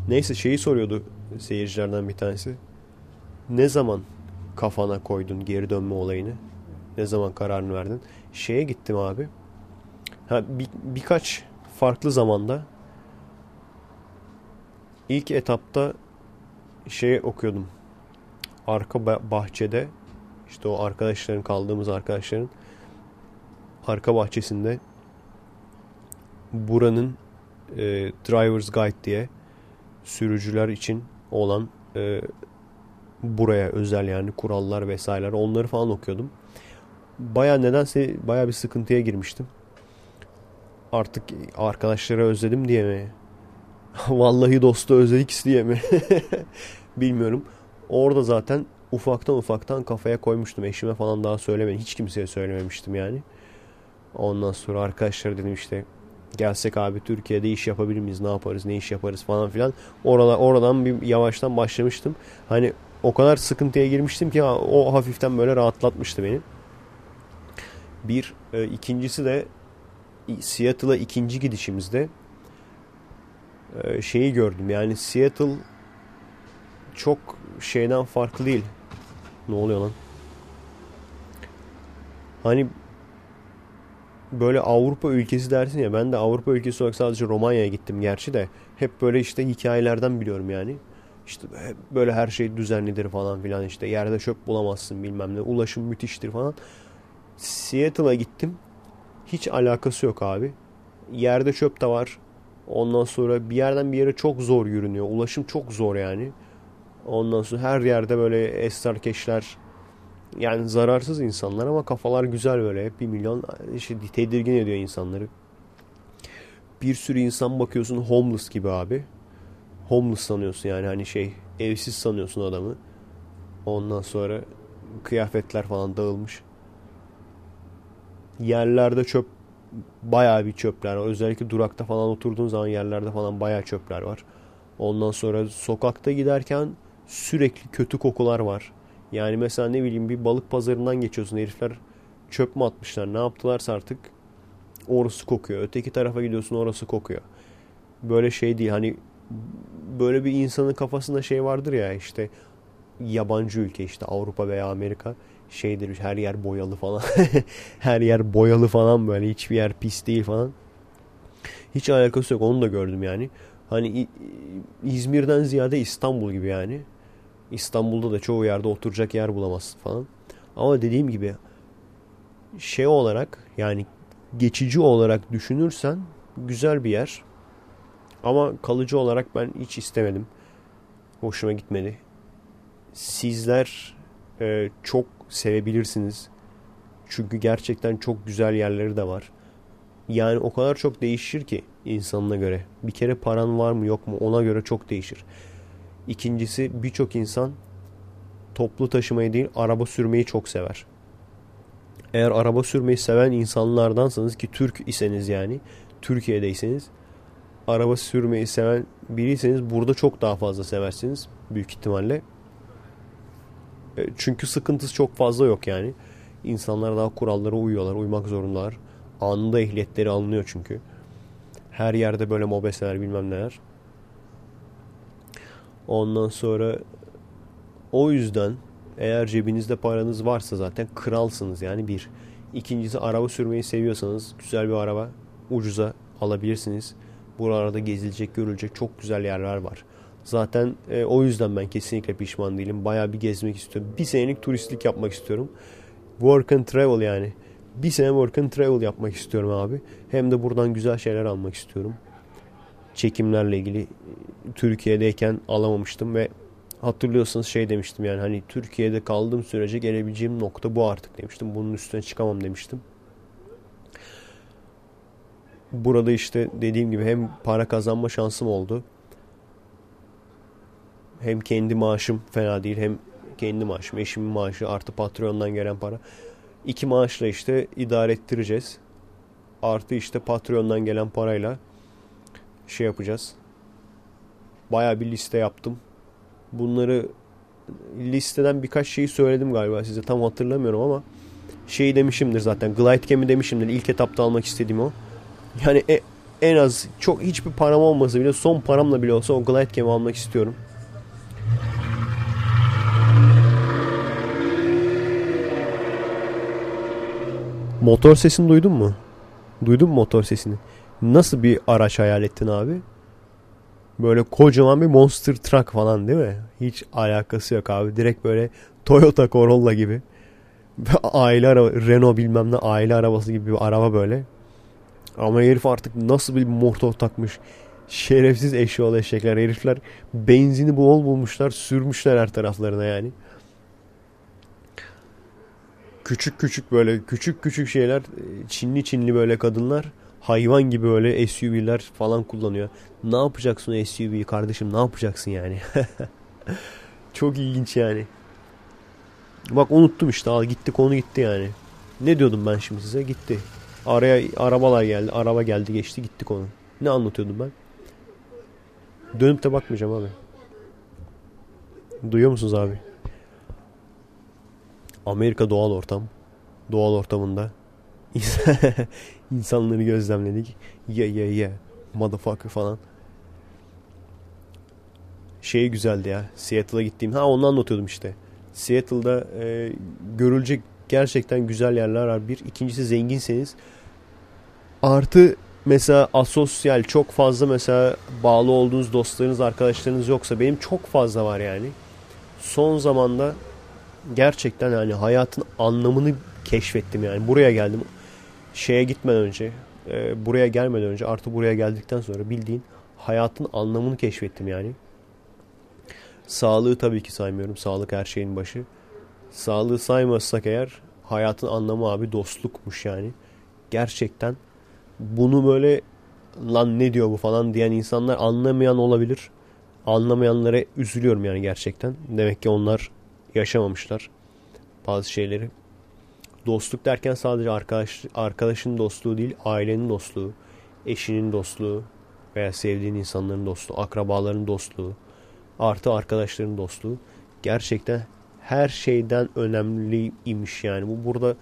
Neyse şeyi soruyordu seyircilerden bir tanesi. Ne zaman kafana koydun geri dönme olayını? Ne zaman kararını verdin? Şeye gittim abi. Ha, bir, birkaç farklı zamanda ilk etapta şey okuyordum. Arka bahçede işte o arkadaşların kaldığımız arkadaşların arka bahçesinde buranın e, Driver's Guide diye sürücüler için olan e, buraya özel yani kurallar vesaireler onları falan okuyordum. Baya nedense baya bir sıkıntıya girmiştim. Artık arkadaşları özledim diye mi? Vallahi dostu özledik diye mi? Bilmiyorum. Orada zaten ufaktan ufaktan kafaya koymuştum. Eşime falan daha söylemedim. Hiç kimseye söylememiştim yani. Ondan sonra arkadaşlar dedim işte gelsek abi Türkiye'de iş yapabilir miyiz? Ne yaparız? Ne iş yaparız falan filan. Orada, oradan bir yavaştan başlamıştım. Hani o kadar sıkıntıya girmiştim ki o hafiften böyle rahatlatmıştı beni. Bir. E, ikincisi de Seattle'a ikinci gidişimizde e, şeyi gördüm. Yani Seattle çok şeyden farklı değil. Ne oluyor lan? Hani böyle Avrupa ülkesi dersin ya ben de Avrupa ülkesi olarak sadece Romanya'ya gittim gerçi de hep böyle işte hikayelerden biliyorum yani. İşte böyle her şey düzenlidir falan filan işte yerde çöp bulamazsın bilmem ne ulaşım müthiştir falan. Seattle'a gittim hiç alakası yok abi. Yerde çöp de var. Ondan sonra bir yerden bir yere çok zor yürünüyor. Ulaşım çok zor yani. Ondan sonra her yerde böyle estarkeşler yani zararsız insanlar ama kafalar güzel böyle. Bir milyon işte tedirgin ediyor insanları. Bir sürü insan bakıyorsun homeless gibi abi. Homeless sanıyorsun yani hani şey evsiz sanıyorsun adamı. Ondan sonra kıyafetler falan dağılmış. Yerlerde çöp bayağı bir çöpler. Özellikle durakta falan oturduğun zaman yerlerde falan bayağı çöpler var. Ondan sonra sokakta giderken sürekli kötü kokular var. Yani mesela ne bileyim bir balık pazarından geçiyorsun herifler çöp mü atmışlar ne yaptılarsa artık orası kokuyor. Öteki tarafa gidiyorsun orası kokuyor. Böyle şey değil hani böyle bir insanın kafasında şey vardır ya işte yabancı ülke işte Avrupa veya Amerika şeydir her yer boyalı falan. her yer boyalı falan böyle hiçbir yer pis değil falan. Hiç alakası yok onu da gördüm yani. Hani İzmir'den ziyade İstanbul gibi yani. İstanbul'da da çoğu yerde oturacak yer bulamazsın falan. Ama dediğim gibi şey olarak yani geçici olarak düşünürsen güzel bir yer. Ama kalıcı olarak ben hiç istemedim. Hoşuma gitmedi. Sizler e, çok sevebilirsiniz. Çünkü gerçekten çok güzel yerleri de var. Yani o kadar çok değişir ki insanına göre. Bir kere paran var mı yok mu ona göre çok değişir. İkincisi birçok insan toplu taşımayı değil araba sürmeyi çok sever. Eğer araba sürmeyi seven insanlardansanız ki Türk iseniz yani Türkiye'deyseniz araba sürmeyi seven biriyseniz burada çok daha fazla seversiniz büyük ihtimalle. E, çünkü sıkıntısı çok fazla yok yani. İnsanlar daha kurallara uyuyorlar, uymak zorundalar. Anında ehliyetleri alınıyor çünkü. Her yerde böyle mobeseler bilmem neler. Ondan sonra o yüzden eğer cebinizde paranız varsa zaten kralsınız yani bir. İkincisi araba sürmeyi seviyorsanız güzel bir araba ucuza alabilirsiniz. Buralarda gezilecek, görülecek çok güzel yerler var. Zaten e, o yüzden ben kesinlikle pişman değilim. Baya bir gezmek istiyorum. Bir senelik turistlik yapmak istiyorum. Work and travel yani. Bir sene work and travel yapmak istiyorum abi. Hem de buradan güzel şeyler almak istiyorum. Çekimlerle ilgili Türkiye'deyken alamamıştım ve hatırlıyorsanız şey demiştim yani hani Türkiye'de kaldığım sürece gelebileceğim nokta bu artık demiştim. Bunun üstüne çıkamam demiştim. Burada işte dediğim gibi hem para kazanma şansım oldu. Hem kendi maaşım fena değil hem kendi maaşım, eşimin maaşı artı Patreon'dan gelen para. İki maaşla işte idare ettireceğiz. Artı işte Patreon'dan gelen parayla şey yapacağız. Baya bir liste yaptım. Bunları listeden birkaç şeyi söyledim galiba size tam hatırlamıyorum ama şey demişimdir zaten. Glide Cam'i demişimdir. İlk etapta almak istediğim o. Yani e, en az çok hiçbir param olmasa bile son paramla bile olsa o glide cam'i almak istiyorum. Motor sesini duydun mu? Duydun mu motor sesini? Nasıl bir araç hayal ettin abi? Böyle kocaman bir monster truck falan değil mi? Hiç alakası yok abi. Direkt böyle Toyota Corolla gibi. aile araba, Renault bilmem ne aile arabası gibi bir araba böyle. Ama herif artık nasıl bir motor takmış. Şerefsiz eşyalı eşekler. Herifler benzini bol bulmuşlar. Sürmüşler her taraflarına yani. Küçük küçük böyle küçük küçük şeyler. Çinli Çinli böyle kadınlar. Hayvan gibi böyle SUV'ler falan kullanıyor. Ne yapacaksın SUV'yi kardeşim ne yapacaksın yani. Çok ilginç yani. Bak unuttum işte al gitti konu gitti yani. Ne diyordum ben şimdi size gitti. Araya arabalar geldi. Araba geldi geçti gitti konu. Ne anlatıyordum ben? Dönüp de bakmayacağım abi. Duyuyor musunuz abi? Amerika doğal ortam. Doğal ortamında insanları gözlemledik. Ye ye ye. Motherfucker falan. Şey güzeldi ya. Seattle'a gittiğim. Ha onu anlatıyordum işte. Seattle'da e, görülecek gerçekten güzel yerler var. Bir. ikincisi zenginseniz Artı mesela asosyal çok fazla mesela bağlı olduğunuz dostlarınız, arkadaşlarınız yoksa benim çok fazla var yani. Son zamanda gerçekten yani hayatın anlamını keşfettim yani. Buraya geldim. Şeye gitmeden önce, e, buraya gelmeden önce artı buraya geldikten sonra bildiğin hayatın anlamını keşfettim yani. Sağlığı tabii ki saymıyorum. Sağlık her şeyin başı. Sağlığı saymazsak eğer hayatın anlamı abi dostlukmuş yani. Gerçekten bunu böyle lan ne diyor bu falan diyen insanlar anlamayan olabilir. Anlamayanlara üzülüyorum yani gerçekten. Demek ki onlar yaşamamışlar bazı şeyleri. Dostluk derken sadece arkadaş arkadaşın dostluğu değil, ailenin dostluğu, eşinin dostluğu veya sevdiğin insanların dostluğu, akrabaların dostluğu, artı arkadaşların dostluğu gerçekten her şeyden önemliymiş yani. Bu burada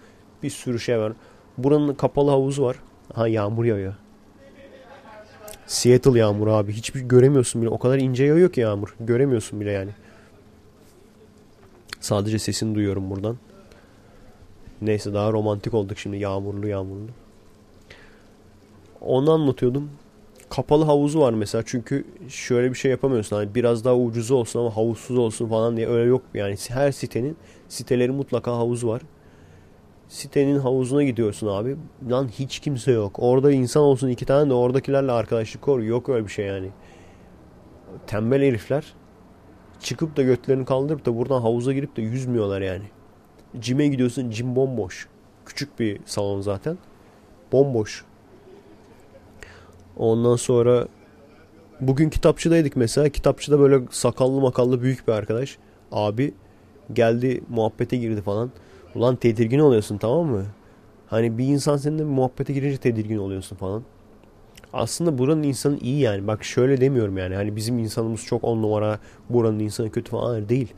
bir sürü şey var. Buranın kapalı havuzu var. Ha yağmur yağıyor. Seattle yağmur abi. Hiçbir göremiyorsun bile. O kadar ince yağıyor ki yağmur. Göremiyorsun bile yani. Sadece sesini duyuyorum buradan. Neyse daha romantik olduk şimdi. Yağmurlu yağmurlu. Onu anlatıyordum. Kapalı havuzu var mesela. Çünkü şöyle bir şey yapamıyorsun. Hani biraz daha ucuzu olsun ama havuzsuz olsun falan diye öyle yok. Yani her sitenin sitelerin mutlaka havuzu var sitenin havuzuna gidiyorsun abi. Lan hiç kimse yok. Orada insan olsun iki tane de oradakilerle arkadaşlık kur. Yok öyle bir şey yani. Tembel herifler çıkıp da götlerini kaldırıp da buradan havuza girip de yüzmüyorlar yani. Cime gidiyorsun cim bomboş. Küçük bir salon zaten. Bomboş. Ondan sonra bugün kitapçıdaydık mesela. Kitapçıda böyle sakallı makallı büyük bir arkadaş. Abi geldi muhabbete girdi falan. Ulan tedirgin oluyorsun tamam mı? Hani bir insan seninle muhabbete girince tedirgin oluyorsun falan. Aslında buranın insanı iyi yani. Bak şöyle demiyorum yani. Hani bizim insanımız çok on numara, buranın insanı kötü falan değil.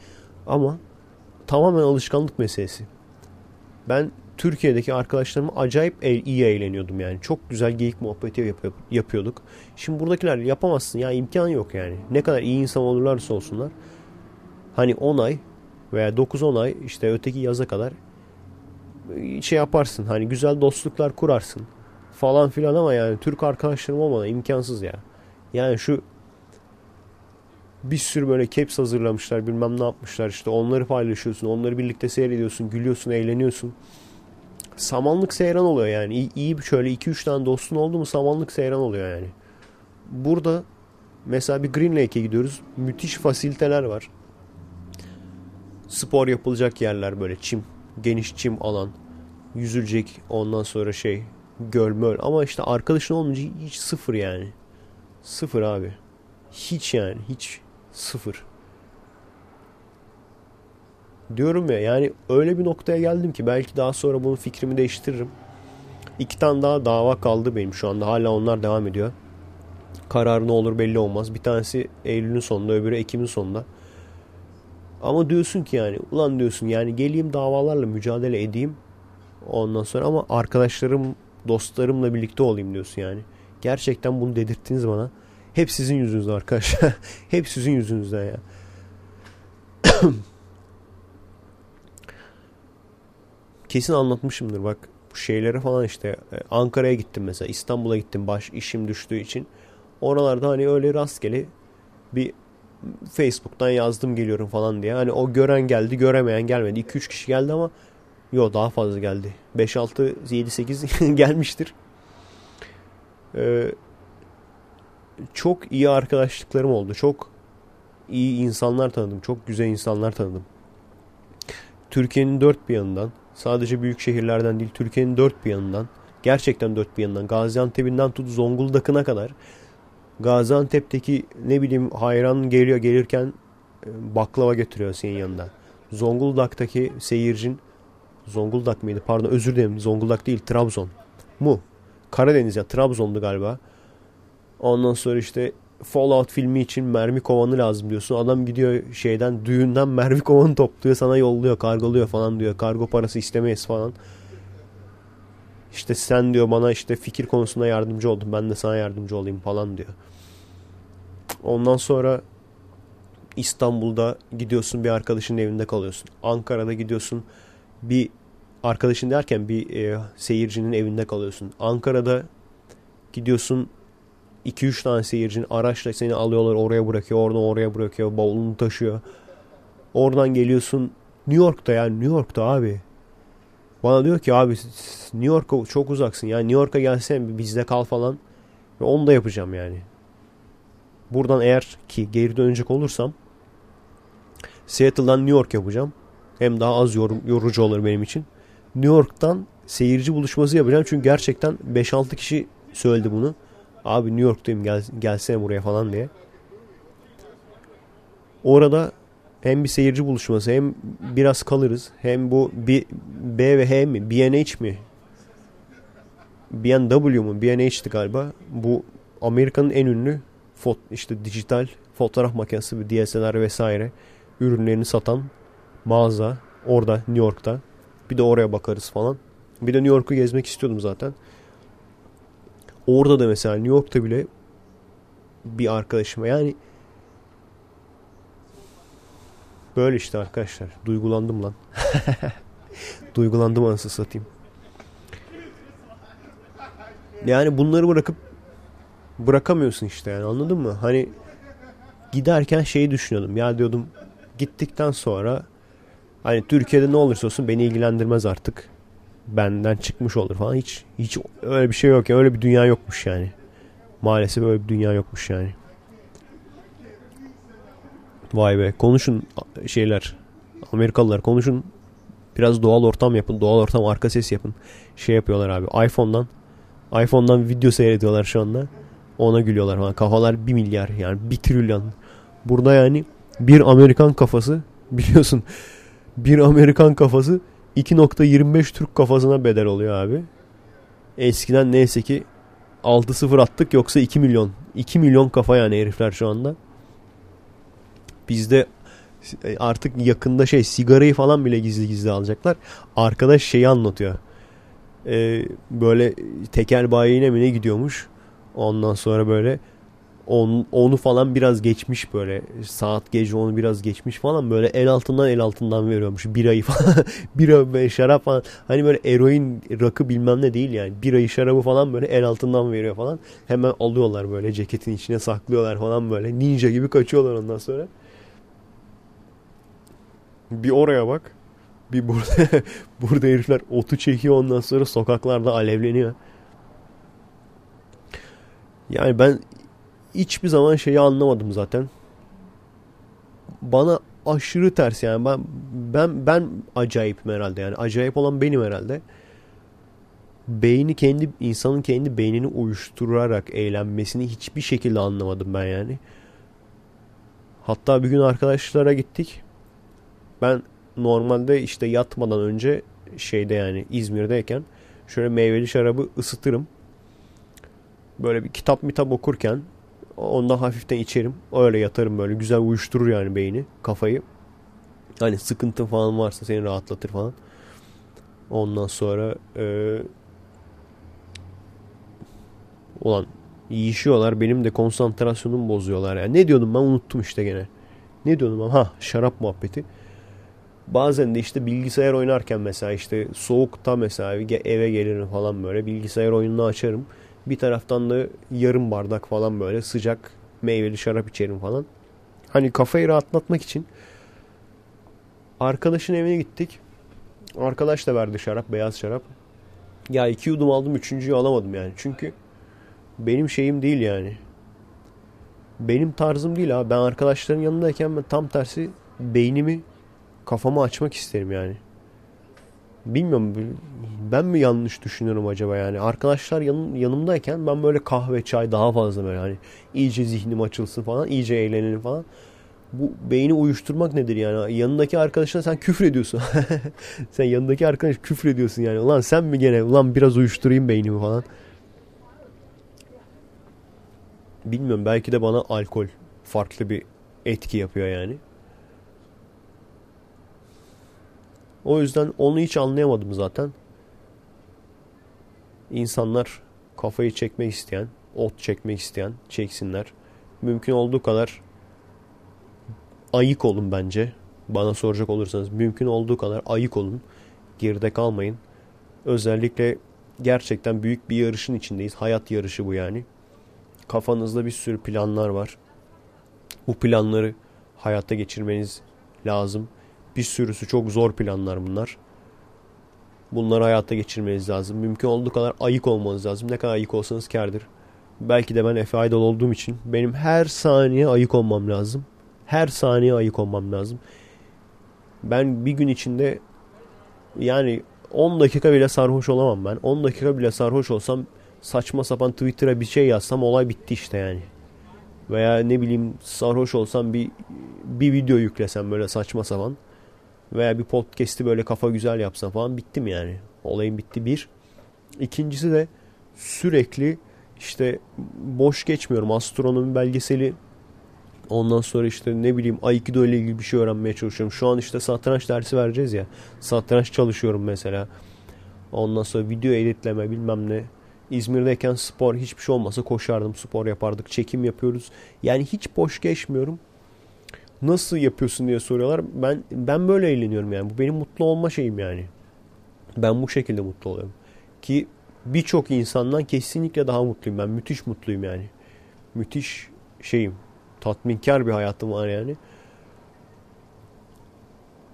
Ama tamamen alışkanlık meselesi. Ben Türkiye'deki arkadaşlarımla acayip iyi eğleniyordum yani. Çok güzel geyik muhabbeti yapıyorduk. Şimdi buradakiler yapamazsın ya imkan yok yani. Ne kadar iyi insan olurlarsa olsunlar. Hani 10 ay veya 9-10 ay işte öteki yaza kadar şey yaparsın hani güzel dostluklar kurarsın falan filan ama yani Türk arkadaşlarım olmadan imkansız ya. Yani şu bir sürü böyle caps hazırlamışlar bilmem ne yapmışlar işte onları paylaşıyorsun onları birlikte seyrediyorsun gülüyorsun eğleniyorsun. Samanlık seyran oluyor yani iyi, iyi şöyle 2-3 tane dostun oldu mu samanlık seyran oluyor yani. Burada mesela bir Green Lake'e gidiyoruz müthiş fasiliteler var. Spor yapılacak yerler böyle çim geniş çim alan, yüzülecek ondan sonra şey göl möl. Ama işte arkadaşın olmayınca hiç sıfır yani. Sıfır abi. Hiç yani hiç sıfır. Diyorum ya yani öyle bir noktaya geldim ki belki daha sonra bunun fikrimi değiştiririm. İki tane daha dava kaldı benim şu anda. Hala onlar devam ediyor. Karar ne olur belli olmaz. Bir tanesi Eylül'ün sonunda öbürü Ekim'in sonunda. Ama diyorsun ki yani ulan diyorsun yani geleyim davalarla mücadele edeyim. Ondan sonra ama arkadaşlarım, dostlarımla birlikte olayım diyorsun yani. Gerçekten bunu dedirttiniz bana. Hep sizin yüzünüzden arkadaşlar. Hep sizin yüzünüzden ya. Kesin anlatmışımdır bak bu şeylere falan işte e, Ankara'ya gittim mesela İstanbul'a gittim baş işim düştüğü için. Oralarda hani öyle rastgele bir Facebook'tan yazdım geliyorum falan diye. Hani o gören geldi göremeyen gelmedi. 2-3 kişi geldi ama yo daha fazla geldi. 5-6 7-8 gelmiştir. Ee, çok iyi arkadaşlıklarım oldu. Çok iyi insanlar tanıdım. Çok güzel insanlar tanıdım. Türkiye'nin dört bir yanından sadece büyük şehirlerden değil Türkiye'nin dört bir yanından gerçekten dört bir yanından Gaziantep'inden tut Zonguldak'ına kadar Gaziantep'teki ne bileyim hayran geliyor gelirken e, baklava getiriyor senin yanında. Zonguldak'taki seyircin Zonguldak mıydı? Pardon özür dilerim. Zonguldak değil Trabzon. Mu? Karadeniz ya Trabzon'du galiba. Ondan sonra işte Fallout filmi için mermi kovanı lazım diyorsun. Adam gidiyor şeyden düğünden mermi kovanı topluyor sana yolluyor kargoluyor falan diyor. Kargo parası istemeyiz falan. İşte sen diyor bana işte fikir konusunda yardımcı oldun ben de sana yardımcı olayım falan diyor. Ondan sonra İstanbul'da gidiyorsun bir arkadaşın evinde kalıyorsun. Ankara'da gidiyorsun bir arkadaşın derken bir e, seyircinin evinde kalıyorsun. Ankara'da gidiyorsun 2-3 tane seyircinin araçla seni alıyorlar oraya bırakıyor oradan oraya bırakıyor bavulunu taşıyor. Oradan geliyorsun New York'ta yani New York'ta abi. Bana diyor ki abi New York'a çok uzaksın yani New York'a gelsen bizde kal falan. Ve onu da yapacağım yani. Buradan eğer ki geri dönecek olursam Seattle'dan New York yapacağım. Hem daha az yorum, yorucu olur benim için. New York'tan seyirci buluşması yapacağım. Çünkü gerçekten 5-6 kişi söyledi bunu. Abi New York'tayım gel, gelsene buraya falan diye. Orada hem bir seyirci buluşması hem biraz kalırız. Hem bu B, B ve H mi? B&H mi? B&W mu? B&H'ti galiba. Bu Amerika'nın en ünlü fot, işte dijital fotoğraf makinesi DSLR vesaire ürünlerini satan mağaza orada New York'ta. Bir de oraya bakarız falan. Bir de New York'u gezmek istiyordum zaten. Orada da mesela New York'ta bile bir arkadaşıma yani böyle işte arkadaşlar. Duygulandım lan. Duygulandım anasını satayım. Yani bunları bırakıp bırakamıyorsun işte yani anladın mı? Hani giderken şeyi düşünüyordum. Ya diyordum gittikten sonra hani Türkiye'de ne olursa olsun beni ilgilendirmez artık. Benden çıkmış olur falan. Hiç hiç öyle bir şey yok ya. Öyle bir dünya yokmuş yani. Maalesef öyle bir dünya yokmuş yani. Vay be. Konuşun şeyler. Amerikalılar konuşun. Biraz doğal ortam yapın. Doğal ortam arka ses yapın. Şey yapıyorlar abi. iPhone'dan iPhone'dan video seyrediyorlar şu anda. Ona gülüyorlar falan. Kafalar bir milyar yani bir trilyon. Burada yani bir Amerikan kafası biliyorsun bir Amerikan kafası 2.25 Türk kafasına bedel oluyor abi. Eskiden neyse ki 6-0 attık yoksa 2 milyon. 2 milyon kafa yani herifler şu anda. Bizde artık yakında şey sigarayı falan bile gizli gizli alacaklar. Arkadaş şeyi anlatıyor. Ee, böyle tekel bayiine mi ne gidiyormuş. Ondan sonra böyle on, onu falan biraz geçmiş böyle. Saat gece onu biraz geçmiş falan. Böyle el altından el altından veriyormuş. Birayı falan bira ve şarap falan. Hani böyle eroin rakı bilmem ne değil yani. Birayı şarabı falan böyle el altından veriyor falan. Hemen alıyorlar böyle ceketin içine saklıyorlar falan böyle. Ninja gibi kaçıyorlar ondan sonra bir oraya bak bir burada burada herifler otu çekiyor ondan sonra sokaklarda alevleniyor yani ben hiçbir zaman şeyi anlamadım zaten. Bana aşırı ters yani ben ben ben acayipim herhalde yani acayip olan benim herhalde. Beyni kendi insanın kendi beynini uyuşturarak eğlenmesini hiçbir şekilde anlamadım ben yani. Hatta bir gün arkadaşlara gittik. Ben normalde işte yatmadan önce şeyde yani İzmir'deyken şöyle meyveli şarabı ısıtırım. Böyle bir kitap mitap okurken Ondan hafiften içerim. Öyle yatarım böyle. Güzel uyuşturur yani beyni, kafayı. Hani sıkıntı falan varsa seni rahatlatır falan. Ondan sonra e, olan Yiyişiyorlar. Benim de konsantrasyonumu bozuyorlar. Yani ne diyordum ben unuttum işte gene. Ne diyordum ben? Ha şarap muhabbeti. Bazen de işte bilgisayar oynarken mesela işte soğukta mesela eve gelirim falan böyle bilgisayar oyununu açarım. Bir taraftan da yarım bardak falan böyle sıcak meyveli şarap içerim falan. Hani kafayı rahatlatmak için arkadaşın evine gittik. Arkadaş da verdi şarap, beyaz şarap. Ya iki yudum aldım, üçüncüyü alamadım yani. Çünkü benim şeyim değil yani. Benim tarzım değil abi. Ben arkadaşların yanındayken ben tam tersi beynimi kafamı açmak isterim yani. Bilmiyorum ben mi yanlış düşünüyorum acaba yani. Arkadaşlar yanım, yanımdayken ben böyle kahve çay daha fazla böyle hani iyice zihnim açılsın falan iyice eğlenelim falan. Bu beyni uyuşturmak nedir yani? Yanındaki arkadaşına sen küfür ediyorsun. sen yanındaki arkadaş küfür ediyorsun yani. Ulan sen mi gene? Ulan biraz uyuşturayım beynimi falan. Bilmiyorum belki de bana alkol farklı bir etki yapıyor yani. O yüzden onu hiç anlayamadım zaten. İnsanlar kafayı çekmek isteyen, ot çekmek isteyen çeksinler. Mümkün olduğu kadar ayık olun bence. Bana soracak olursanız mümkün olduğu kadar ayık olun. Geride kalmayın. Özellikle gerçekten büyük bir yarışın içindeyiz. Hayat yarışı bu yani. Kafanızda bir sürü planlar var. Bu planları hayata geçirmeniz lazım. Bir sürüsü çok zor planlar bunlar. Bunları hayata geçirmeniz lazım. Mümkün olduğu kadar ayık olmanız lazım. Ne kadar ayık olsanız kardır. Belki de ben Efe Aydal olduğum için benim her saniye ayık olmam lazım. Her saniye ayık olmam lazım. Ben bir gün içinde yani 10 dakika bile sarhoş olamam ben. 10 dakika bile sarhoş olsam saçma sapan Twitter'a bir şey yazsam olay bitti işte yani. Veya ne bileyim sarhoş olsam bir bir video yüklesem böyle saçma sapan. Veya bir podcast'i böyle kafa güzel yapsam falan bittim yani. Olayım bitti bir. İkincisi de sürekli işte boş geçmiyorum. Astronomi belgeseli Ondan sonra işte ne bileyim Aikido ile ilgili bir şey öğrenmeye çalışıyorum. Şu an işte satranç dersi vereceğiz ya. Satranç çalışıyorum mesela. Ondan sonra video editleme bilmem ne. İzmir'deyken spor hiçbir şey olmasa koşardım, spor yapardık, çekim yapıyoruz. Yani hiç boş geçmiyorum. Nasıl yapıyorsun diye soruyorlar. Ben ben böyle eğleniyorum yani. Bu benim mutlu olma şeyim yani. Ben bu şekilde mutlu oluyorum. Ki birçok insandan kesinlikle daha mutluyum ben. Müthiş mutluyum yani. Müthiş şeyim tatminkar bir hayatım var yani.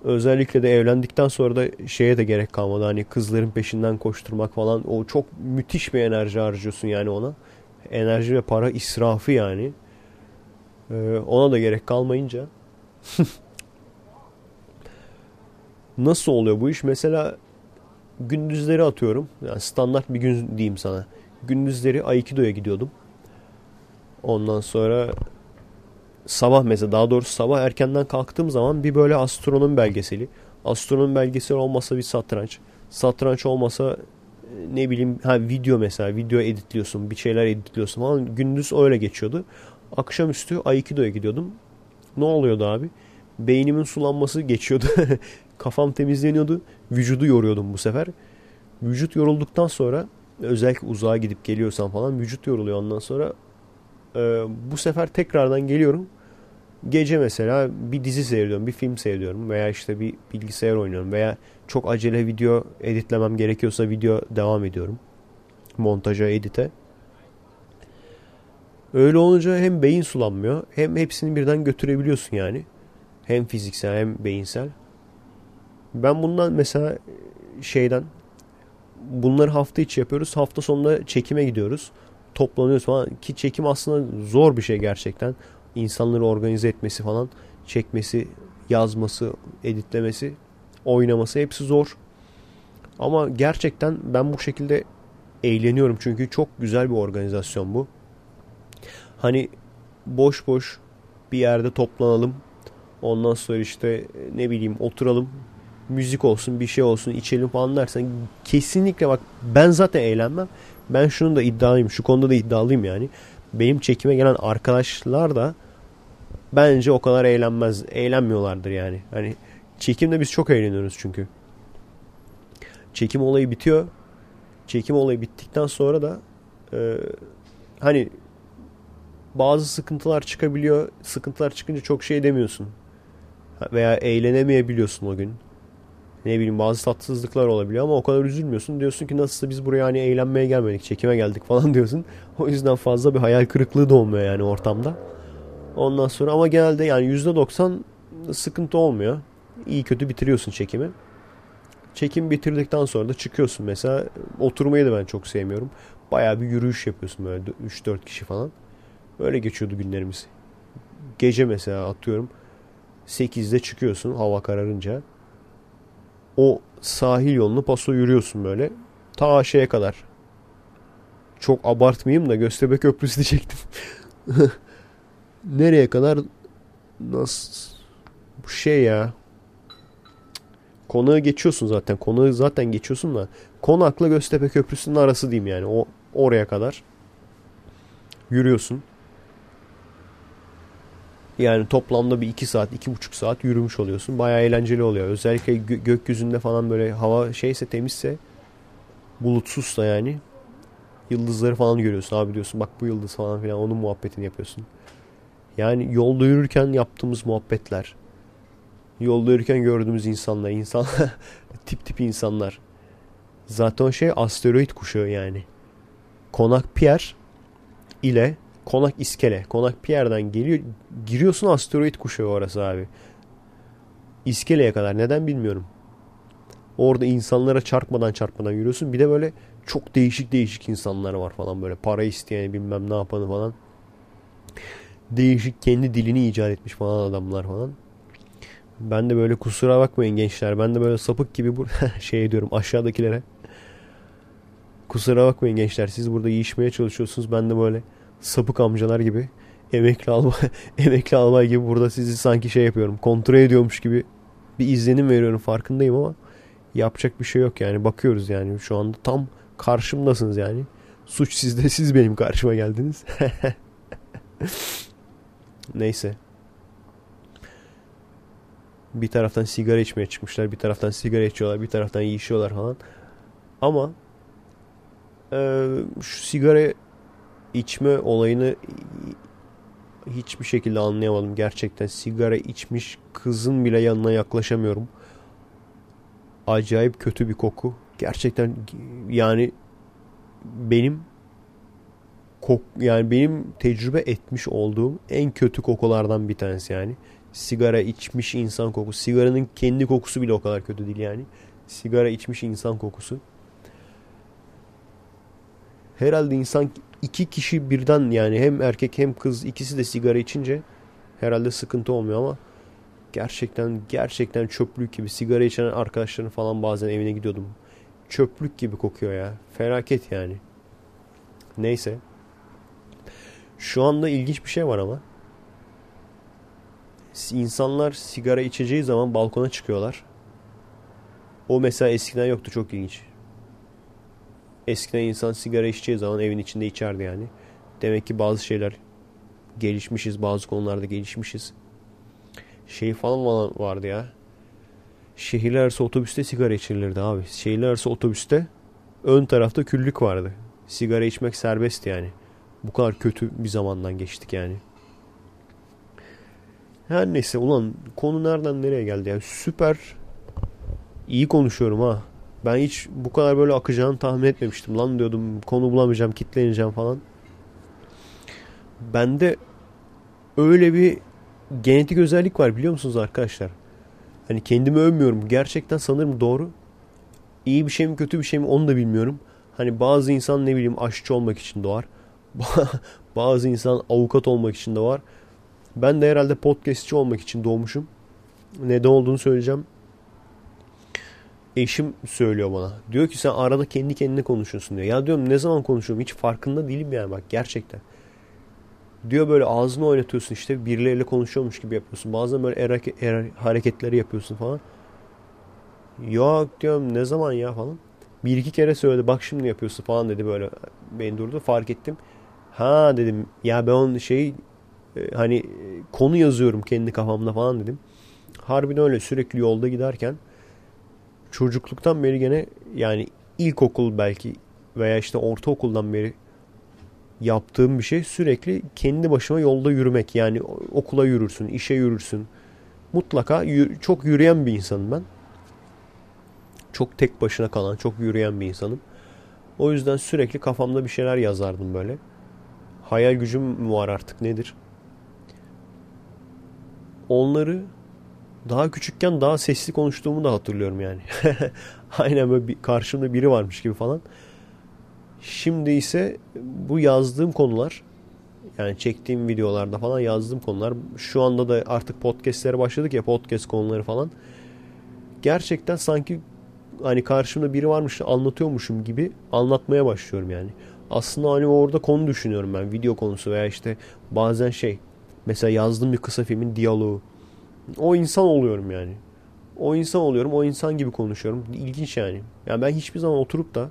Özellikle de evlendikten sonra da şeye de gerek kalmadı. Hani kızların peşinden koşturmak falan. O çok müthiş bir enerji harcıyorsun yani ona. Enerji ve para israfı yani. Ee, ona da gerek kalmayınca. Nasıl oluyor bu iş? Mesela gündüzleri atıyorum. Yani standart bir gün diyeyim sana. Gündüzleri Aikido'ya gidiyordum. Ondan sonra sabah mesela daha doğrusu sabah erkenden kalktığım zaman bir böyle astronom belgeseli. Astronom belgeseli olmasa bir satranç. Satranç olmasa e, ne bileyim ha video mesela video editliyorsun bir şeyler editliyorsun falan gündüz öyle geçiyordu. Akşamüstü Aikido'ya gidiyordum. Ne oluyordu abi? Beynimin sulanması geçiyordu. Kafam temizleniyordu. Vücudu yoruyordum bu sefer. Vücut yorulduktan sonra özellikle uzağa gidip geliyorsan falan vücut yoruluyor ondan sonra ee, bu sefer tekrardan geliyorum. Gece mesela bir dizi seyrediyorum, bir film seyrediyorum veya işte bir bilgisayar oynuyorum veya çok acele video editlemem gerekiyorsa video devam ediyorum. Montaja, edite. Öyle olunca hem beyin sulanmıyor hem hepsini birden götürebiliyorsun yani. Hem fiziksel hem beyinsel. Ben bundan mesela şeyden bunları hafta içi yapıyoruz. Hafta sonunda çekime gidiyoruz toplanıyoruz falan ki çekim aslında zor bir şey gerçekten. İnsanları organize etmesi falan, çekmesi, yazması, editlemesi, oynaması hepsi zor. Ama gerçekten ben bu şekilde eğleniyorum çünkü çok güzel bir organizasyon bu. Hani boş boş bir yerde toplanalım. Ondan sonra işte ne bileyim oturalım. Müzik olsun bir şey olsun içelim falan dersen kesinlikle bak ben zaten eğlenmem. Ben şunu da iddialıyım. Şu konuda da iddialıyım yani. Benim çekime gelen arkadaşlar da bence o kadar eğlenmez. Eğlenmiyorlardır yani. Hani çekimde biz çok eğleniyoruz çünkü. Çekim olayı bitiyor. Çekim olayı bittikten sonra da e, hani bazı sıkıntılar çıkabiliyor. Sıkıntılar çıkınca çok şey demiyorsun. Veya eğlenemeyebiliyorsun o gün. Ne bileyim bazı tatsızlıklar olabiliyor ama o kadar üzülmüyorsun. Diyorsun ki nasılsa biz buraya hani eğlenmeye gelmedik, çekime geldik falan diyorsun. O yüzden fazla bir hayal kırıklığı da olmuyor yani ortamda. Ondan sonra ama genelde yani %90 sıkıntı olmuyor. İyi kötü bitiriyorsun çekimi. Çekim bitirdikten sonra da çıkıyorsun mesela. Oturmayı da ben çok sevmiyorum. Bayağı bir yürüyüş yapıyorsun böyle 3-4 kişi falan. Öyle geçiyordu günlerimiz. Gece mesela atıyorum 8'de çıkıyorsun hava kararınca. O sahil yolunu paso yürüyorsun böyle. Ta şeye kadar. Çok abartmayayım da Göztepe Köprüsü diyecektim. Nereye kadar nasıl bu şey ya konağı geçiyorsun zaten. Konağı zaten geçiyorsun da Konak'la Göztepe Köprüsü'nün arası diyeyim yani. O oraya kadar yürüyorsun. Yani toplamda bir iki saat, iki buçuk saat yürümüş oluyorsun. Baya eğlenceli oluyor. Özellikle gö- gökyüzünde falan böyle hava şeyse temizse bulutsuzsa yani yıldızları falan görüyorsun. Abi diyorsun bak bu yıldız falan filan onun muhabbetini yapıyorsun. Yani yolda yürürken yaptığımız muhabbetler. Yolda yürürken gördüğümüz insanlar. insan tip tip insanlar. Zaten şey asteroid kuşağı yani. Konak Pierre ile Konak İskele. Konak Pierre'den geliyor. Giriyorsun asteroid kuşağı orası abi. İskele'ye kadar. Neden bilmiyorum. Orada insanlara çarpmadan çarpmadan yürüyorsun. Bir de böyle çok değişik değişik insanlar var falan böyle. Para isteyen bilmem ne yapanı falan. Değişik kendi dilini icat etmiş falan adamlar falan. Ben de böyle kusura bakmayın gençler. Ben de böyle sapık gibi bu şey diyorum aşağıdakilere. Kusura bakmayın gençler. Siz burada yiyişmeye çalışıyorsunuz. Ben de böyle sapık amcalar gibi emekli albay, emekli albay gibi burada sizi sanki şey yapıyorum. Kontrol ediyormuş gibi bir izlenim veriyorum farkındayım ama yapacak bir şey yok yani. Bakıyoruz yani şu anda tam karşımdasınız yani. Suç sizde siz benim karşıma geldiniz. Neyse. Bir taraftan sigara içmeye çıkmışlar. Bir taraftan sigara içiyorlar. Bir taraftan yiyişiyorlar falan. Ama e, şu sigara içme olayını hiçbir şekilde anlayamadım. Gerçekten sigara içmiş kızın bile yanına yaklaşamıyorum. Acayip kötü bir koku. Gerçekten yani benim kok yani benim tecrübe etmiş olduğum en kötü kokulardan bir tanesi yani. Sigara içmiş insan kokusu. Sigaranın kendi kokusu bile o kadar kötü değil yani. Sigara içmiş insan kokusu. Herhalde insan iki kişi birden yani hem erkek hem kız ikisi de sigara içince herhalde sıkıntı olmuyor ama gerçekten gerçekten çöplük gibi sigara içen arkadaşların falan bazen evine gidiyordum. Çöplük gibi kokuyor ya. Felaket yani. Neyse. Şu anda ilginç bir şey var ama. İnsanlar sigara içeceği zaman balkona çıkıyorlar. O mesela eskiden yoktu çok ilginç. Eskiden insan sigara içeceği zaman evin içinde içerdi yani. Demek ki bazı şeyler gelişmişiz. Bazı konularda gelişmişiz. Şey falan vardı ya. Şehirler otobüste sigara içilirdi abi. Şehirler otobüste ön tarafta küllük vardı. Sigara içmek serbest yani. Bu kadar kötü bir zamandan geçtik yani. Her neyse ulan konu nereden nereye geldi ya. Süper iyi konuşuyorum ha. Ben hiç bu kadar böyle akacağını tahmin etmemiştim. Lan diyordum konu bulamayacağım, kitleneceğim falan. Bende öyle bir genetik özellik var biliyor musunuz arkadaşlar? Hani kendimi övmüyorum. Gerçekten sanırım doğru. İyi bir şey mi kötü bir şey mi onu da bilmiyorum. Hani bazı insan ne bileyim aşçı olmak için doğar. bazı insan avukat olmak için de var. Ben de herhalde podcastçi olmak için doğmuşum. Neden olduğunu söyleyeceğim eşim söylüyor bana. Diyor ki sen arada kendi kendine konuşuyorsun diyor. Ya diyorum ne zaman konuşuyorum hiç farkında değilim yani bak gerçekten. Diyor böyle ağzını oynatıyorsun işte birileriyle konuşuyormuş gibi yapıyorsun. Bazen böyle er, er hareketleri yapıyorsun falan. Yok diyorum ne zaman ya falan. Bir iki kere söyledi bak şimdi yapıyorsun falan dedi böyle. Beni durdu fark ettim. Ha dedim ya ben onun şey e, hani konu yazıyorum kendi kafamda falan dedim. Harbiden öyle sürekli yolda giderken çocukluktan beri gene yani ilkokul belki veya işte ortaokuldan beri yaptığım bir şey sürekli kendi başıma yolda yürümek. Yani okula yürürsün, işe yürürsün. Mutlaka çok yürüyen bir insanım ben. Çok tek başına kalan, çok yürüyen bir insanım. O yüzden sürekli kafamda bir şeyler yazardım böyle. Hayal gücüm var artık nedir? Onları daha küçükken daha sesli konuştuğumu da hatırlıyorum yani. Aynen böyle bir, karşımda biri varmış gibi falan. Şimdi ise bu yazdığım konular yani çektiğim videolarda falan yazdığım konular şu anda da artık podcastlere başladık ya podcast konuları falan. Gerçekten sanki hani karşımda biri varmış anlatıyormuşum gibi anlatmaya başlıyorum yani. Aslında hani orada konu düşünüyorum ben video konusu veya işte bazen şey mesela yazdığım bir kısa filmin diyaloğu. O insan oluyorum yani. O insan oluyorum. O insan gibi konuşuyorum. İlginç yani. Yani ben hiçbir zaman oturup da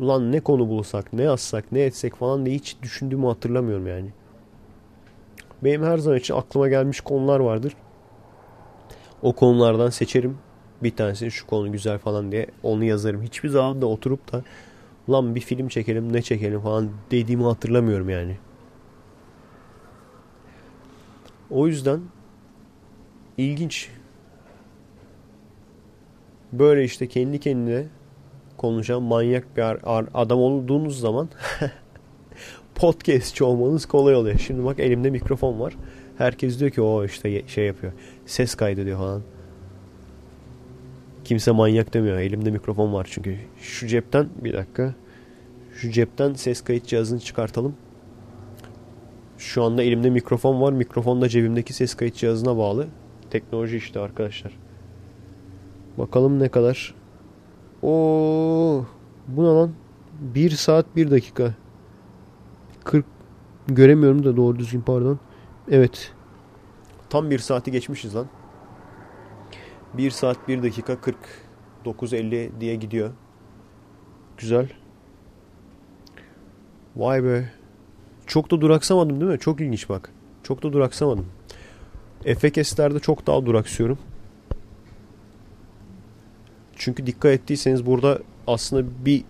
ulan ne konu bulsak, ne yazsak, ne etsek falan diye hiç düşündüğümü hatırlamıyorum yani. Benim her zaman için aklıma gelmiş konular vardır. O konulardan seçerim. Bir tanesini şu konu güzel falan diye onu yazarım. Hiçbir zaman da oturup da lan bir film çekelim ne çekelim falan dediğimi hatırlamıyorum yani. O yüzden ilginç. Böyle işte kendi kendine konuşan manyak bir adam olduğunuz zaman podcastçi olmanız kolay oluyor. Şimdi bak elimde mikrofon var. Herkes diyor ki o işte şey yapıyor. Ses kaydı diyor falan. Kimse manyak demiyor. Elimde mikrofon var çünkü. Şu cepten bir dakika. Şu cepten ses kayıt cihazını çıkartalım. Şu anda elimde mikrofon var. Mikrofon da cebimdeki ses kayıt cihazına bağlı. Teknoloji işte arkadaşlar. Bakalım ne kadar. O bu ne lan? 1 saat 1 dakika. 40 göremiyorum da doğru düzgün pardon. Evet. Tam 1 saati geçmişiz lan. 1 saat 1 dakika 49.50 diye gidiyor. Güzel. Vay be. Çok da duraksamadım değil mi? Çok ilginç bak. Çok da duraksamadım. FKS'lerde çok daha duraksıyorum. Çünkü dikkat ettiyseniz burada aslında bir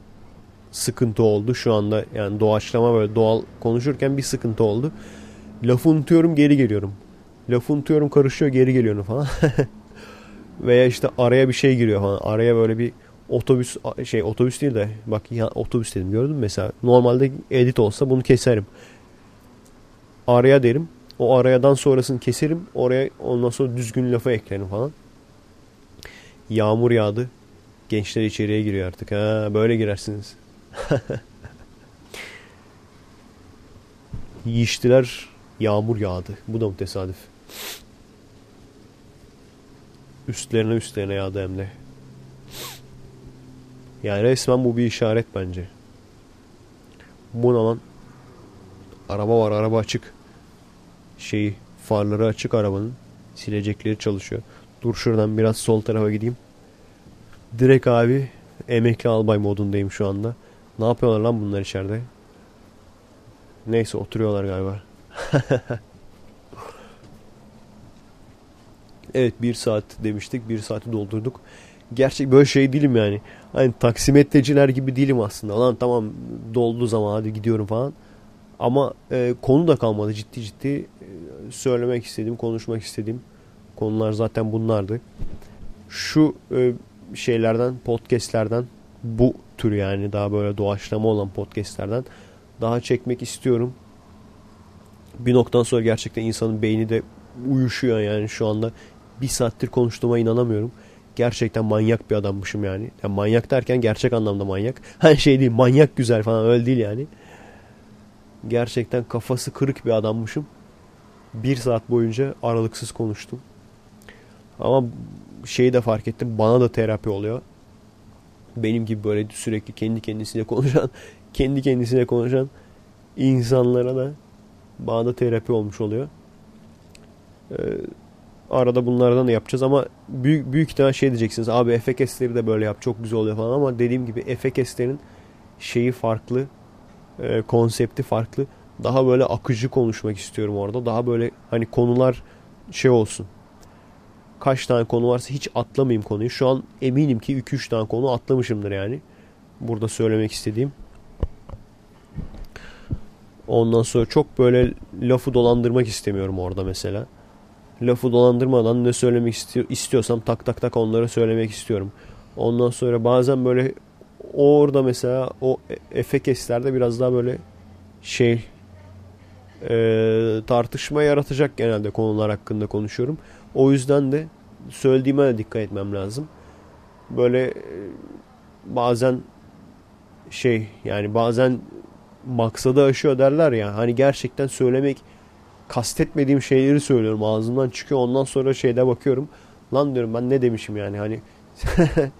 sıkıntı oldu şu anda. Yani doğaçlama böyle doğal konuşurken bir sıkıntı oldu. Lafı unutuyorum geri geliyorum. Lafı unutuyorum karışıyor geri geliyorum falan. Veya işte araya bir şey giriyor falan. Araya böyle bir otobüs şey otobüs değil de bak ya otobüs dedim gördün mü mesela. Normalde edit olsa bunu keserim. Araya derim. O arayadan sonrasını keserim. Oraya ondan sonra düzgün lafı eklerim falan. Yağmur yağdı. Gençler içeriye giriyor artık. Ha, böyle girersiniz. Yiştiler yağmur yağdı. Bu da mı tesadüf? Üstlerine üstlerine yağdı hem de. Yani resmen bu bir işaret bence. Bu ne lan? Araba var araba açık. Şeyi farları açık arabanın. Silecekleri çalışıyor. Dur şuradan biraz sol tarafa gideyim. Direkt abi emekli albay modundayım şu anda. Ne yapıyorlar lan bunlar içeride? Neyse oturuyorlar galiba. evet bir saat demiştik. Bir saati doldurduk. Gerçek böyle şey değilim yani. Hani taksimetreciler gibi değilim aslında. Lan tamam doldu zaman hadi gidiyorum falan. Ama e, konu da kalmadı ciddi ciddi söylemek istediğim, konuşmak istediğim konular zaten bunlardı. Şu e, şeylerden, podcastlerden bu tür yani daha böyle doğaçlama olan podcastlerden daha çekmek istiyorum. Bir noktadan sonra gerçekten insanın beyni de uyuşuyor yani şu anda. Bir saattir konuştuğuma inanamıyorum. Gerçekten manyak bir adammışım yani. yani manyak derken gerçek anlamda manyak. Hani şey değil manyak güzel falan öyle değil yani. Gerçekten kafası kırık bir adammışım. Bir saat boyunca aralıksız konuştum. Ama şeyi de fark ettim. Bana da terapi oluyor. Benim gibi böyle sürekli kendi kendisiyle konuşan, kendi kendisiyle konuşan insanlara da bana da terapi olmuş oluyor. Ee, arada bunlardan da yapacağız ama büyük büyük ihtimal şey diyeceksiniz. Abi efekesleri de böyle yap çok güzel oluyor falan ama dediğim gibi efekeslerin şeyi farklı. E, konsepti farklı. Daha böyle akıcı konuşmak istiyorum orada. Daha böyle hani konular şey olsun kaç tane konu varsa hiç atlamayayım konuyu. Şu an eminim ki 2-3 tane konu atlamışımdır yani. Burada söylemek istediğim. Ondan sonra çok böyle lafı dolandırmak istemiyorum orada mesela. Lafı dolandırmadan ne söylemek istiyor, istiyorsam tak tak tak onlara söylemek istiyorum. Ondan sonra bazen böyle orada mesela o e, efe keslerde biraz daha böyle şey e, tartışma yaratacak genelde konular hakkında konuşuyorum. O yüzden de söylediğime de dikkat etmem lazım. Böyle e, bazen şey yani bazen maksadı aşıyor derler ya. Hani gerçekten söylemek kastetmediğim şeyleri söylüyorum. Ağzımdan çıkıyor. Ondan sonra şeyde bakıyorum. Lan diyorum ben ne demişim yani hani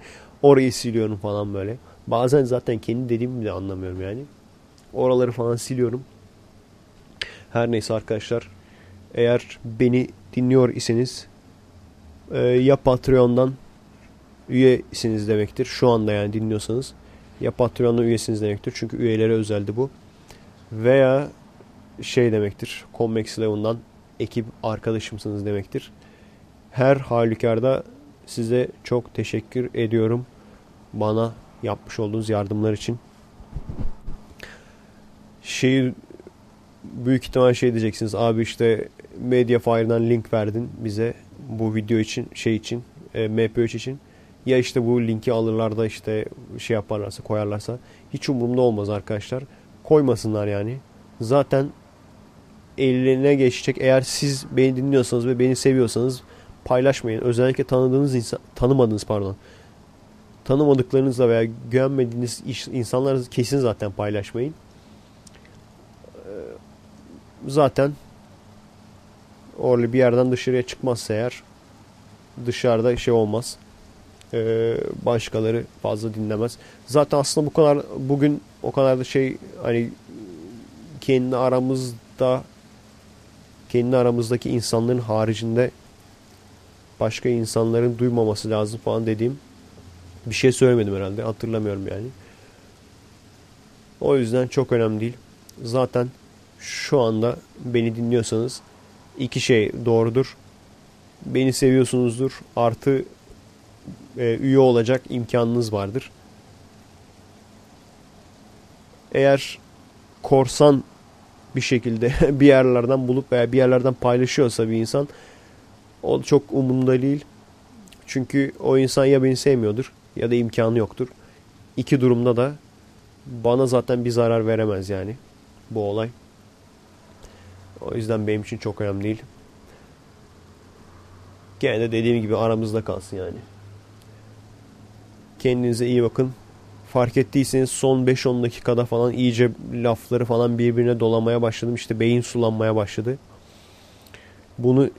orayı siliyorum falan böyle. Bazen zaten kendi dediğimi de anlamıyorum yani. Oraları falan siliyorum. Her neyse arkadaşlar. Eğer beni dinliyor iseniz e, ya Patreon'dan üyesiniz demektir. Şu anda yani dinliyorsanız ya Patreon'da üyesiniz demektir. Çünkü üyelere özeldi bu. Veya şey demektir. Convex Eleven'dan ekip arkadaşımsınız demektir. Her halükarda size çok teşekkür ediyorum. Bana yapmış olduğunuz yardımlar için. Şeyi büyük ihtimal şey diyeceksiniz. Abi işte Mediafire'dan link verdin bize bu video için şey için e, MP3 için. Ya işte bu linki alırlar da işte şey yaparlarsa koyarlarsa hiç umurumda olmaz arkadaşlar. Koymasınlar yani. Zaten eline geçecek. Eğer siz beni dinliyorsanız ve beni seviyorsanız paylaşmayın. Özellikle tanıdığınız insan, tanımadığınız pardon. Tanımadıklarınızla veya güvenmediğiniz insanlar kesin zaten paylaşmayın. Zaten orada bir yerden dışarıya çıkmazsa eğer dışarıda şey olmaz. Ee, başkaları fazla dinlemez. Zaten aslında bu kadar bugün o kadar da şey hani kendi aramızda kendi aramızdaki insanların haricinde başka insanların duymaması lazım falan dediğim bir şey söylemedim herhalde. Hatırlamıyorum yani. O yüzden çok önemli değil. Zaten şu anda beni dinliyorsanız iki şey doğrudur. Beni seviyorsunuzdur. Artı e, üye olacak imkanınız vardır. Eğer korsan bir şekilde bir yerlerden bulup veya bir yerlerden paylaşıyorsa bir insan o çok umurumda değil. Çünkü o insan ya beni sevmiyordur ya da imkanı yoktur. İki durumda da bana zaten bir zarar veremez yani bu olay. O yüzden benim için çok önemli değil. Gene de dediğim gibi aramızda kalsın yani. Kendinize iyi bakın. Fark ettiyseniz son 5-10 dakikada falan iyice lafları falan birbirine dolamaya başladım. İşte beyin sulanmaya başladı. Bunu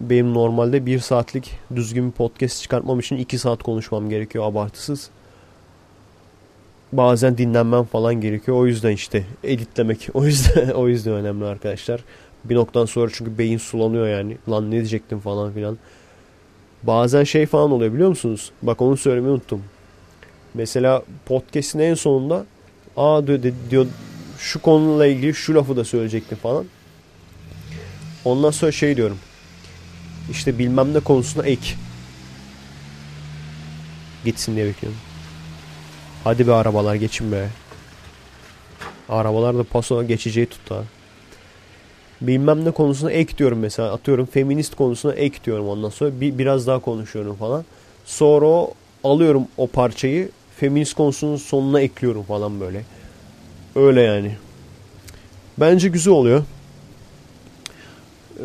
benim normalde 1 saatlik düzgün bir podcast çıkartmam için 2 saat konuşmam gerekiyor abartısız. Bazen dinlenmem falan gerekiyor. O yüzden işte editlemek o yüzden o yüzden önemli arkadaşlar. Bir noktadan sonra çünkü beyin sulanıyor yani. Lan ne diyecektim falan filan. Bazen şey falan oluyor biliyor musunuz? Bak onu söylemeyi unuttum. Mesela podcast'in en sonunda aa diyor, diyor şu konuyla ilgili şu lafı da söyleyecektim falan. Ondan sonra şey diyorum. İşte bilmem ne konusuna ek. Gitsin diye bekliyorum. Hadi be arabalar geçin be. Arabalar da paso geçeceği tuttu Bilmem ne konusuna ek diyorum mesela. Atıyorum feminist konusuna ek diyorum ondan sonra. Bir, biraz daha konuşuyorum falan. Sonra alıyorum o parçayı feminist konusunun sonuna ekliyorum falan böyle. Öyle yani. Bence güzel oluyor.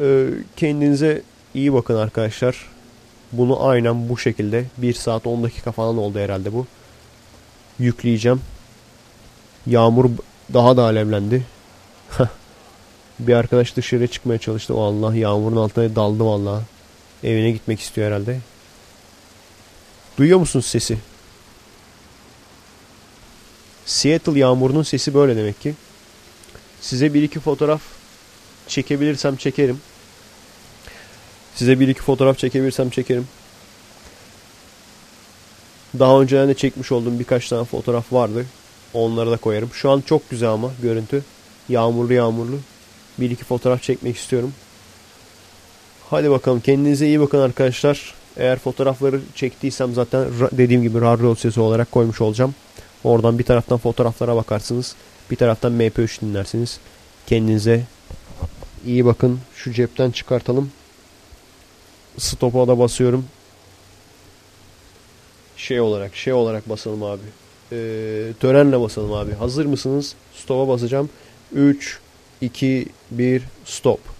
Ee, kendinize iyi bakın arkadaşlar. Bunu aynen bu şekilde 1 saat 10 dakika falan oldu herhalde bu. Yükleyeceğim. Yağmur daha da alevlendi. bir arkadaş dışarıya çıkmaya çalıştı. O Allah yağmurun altına daldı valla. Evine gitmek istiyor herhalde. Duyuyor musunuz sesi? Seattle yağmurunun sesi böyle demek ki. Size bir iki fotoğraf çekebilirsem çekerim. Size bir iki fotoğraf çekebilirsem çekerim. Daha önce de çekmiş olduğum birkaç tane fotoğraf vardı. Onları da koyarım. Şu an çok güzel ama görüntü. Yağmurlu yağmurlu. Bir iki fotoğraf çekmek istiyorum. Hadi bakalım kendinize iyi bakın arkadaşlar. Eğer fotoğrafları çektiysem zaten dediğim gibi radyo sesi olarak koymuş olacağım. Oradan bir taraftan fotoğraflara bakarsınız. Bir taraftan MP3 dinlersiniz. Kendinize iyi bakın. Şu cepten çıkartalım. Stop'a da basıyorum. Şey olarak, şey olarak basalım abi. Ee, törenle basalım abi. Hazır mısınız? Stop'a basacağım. 3, 2, 1, stop.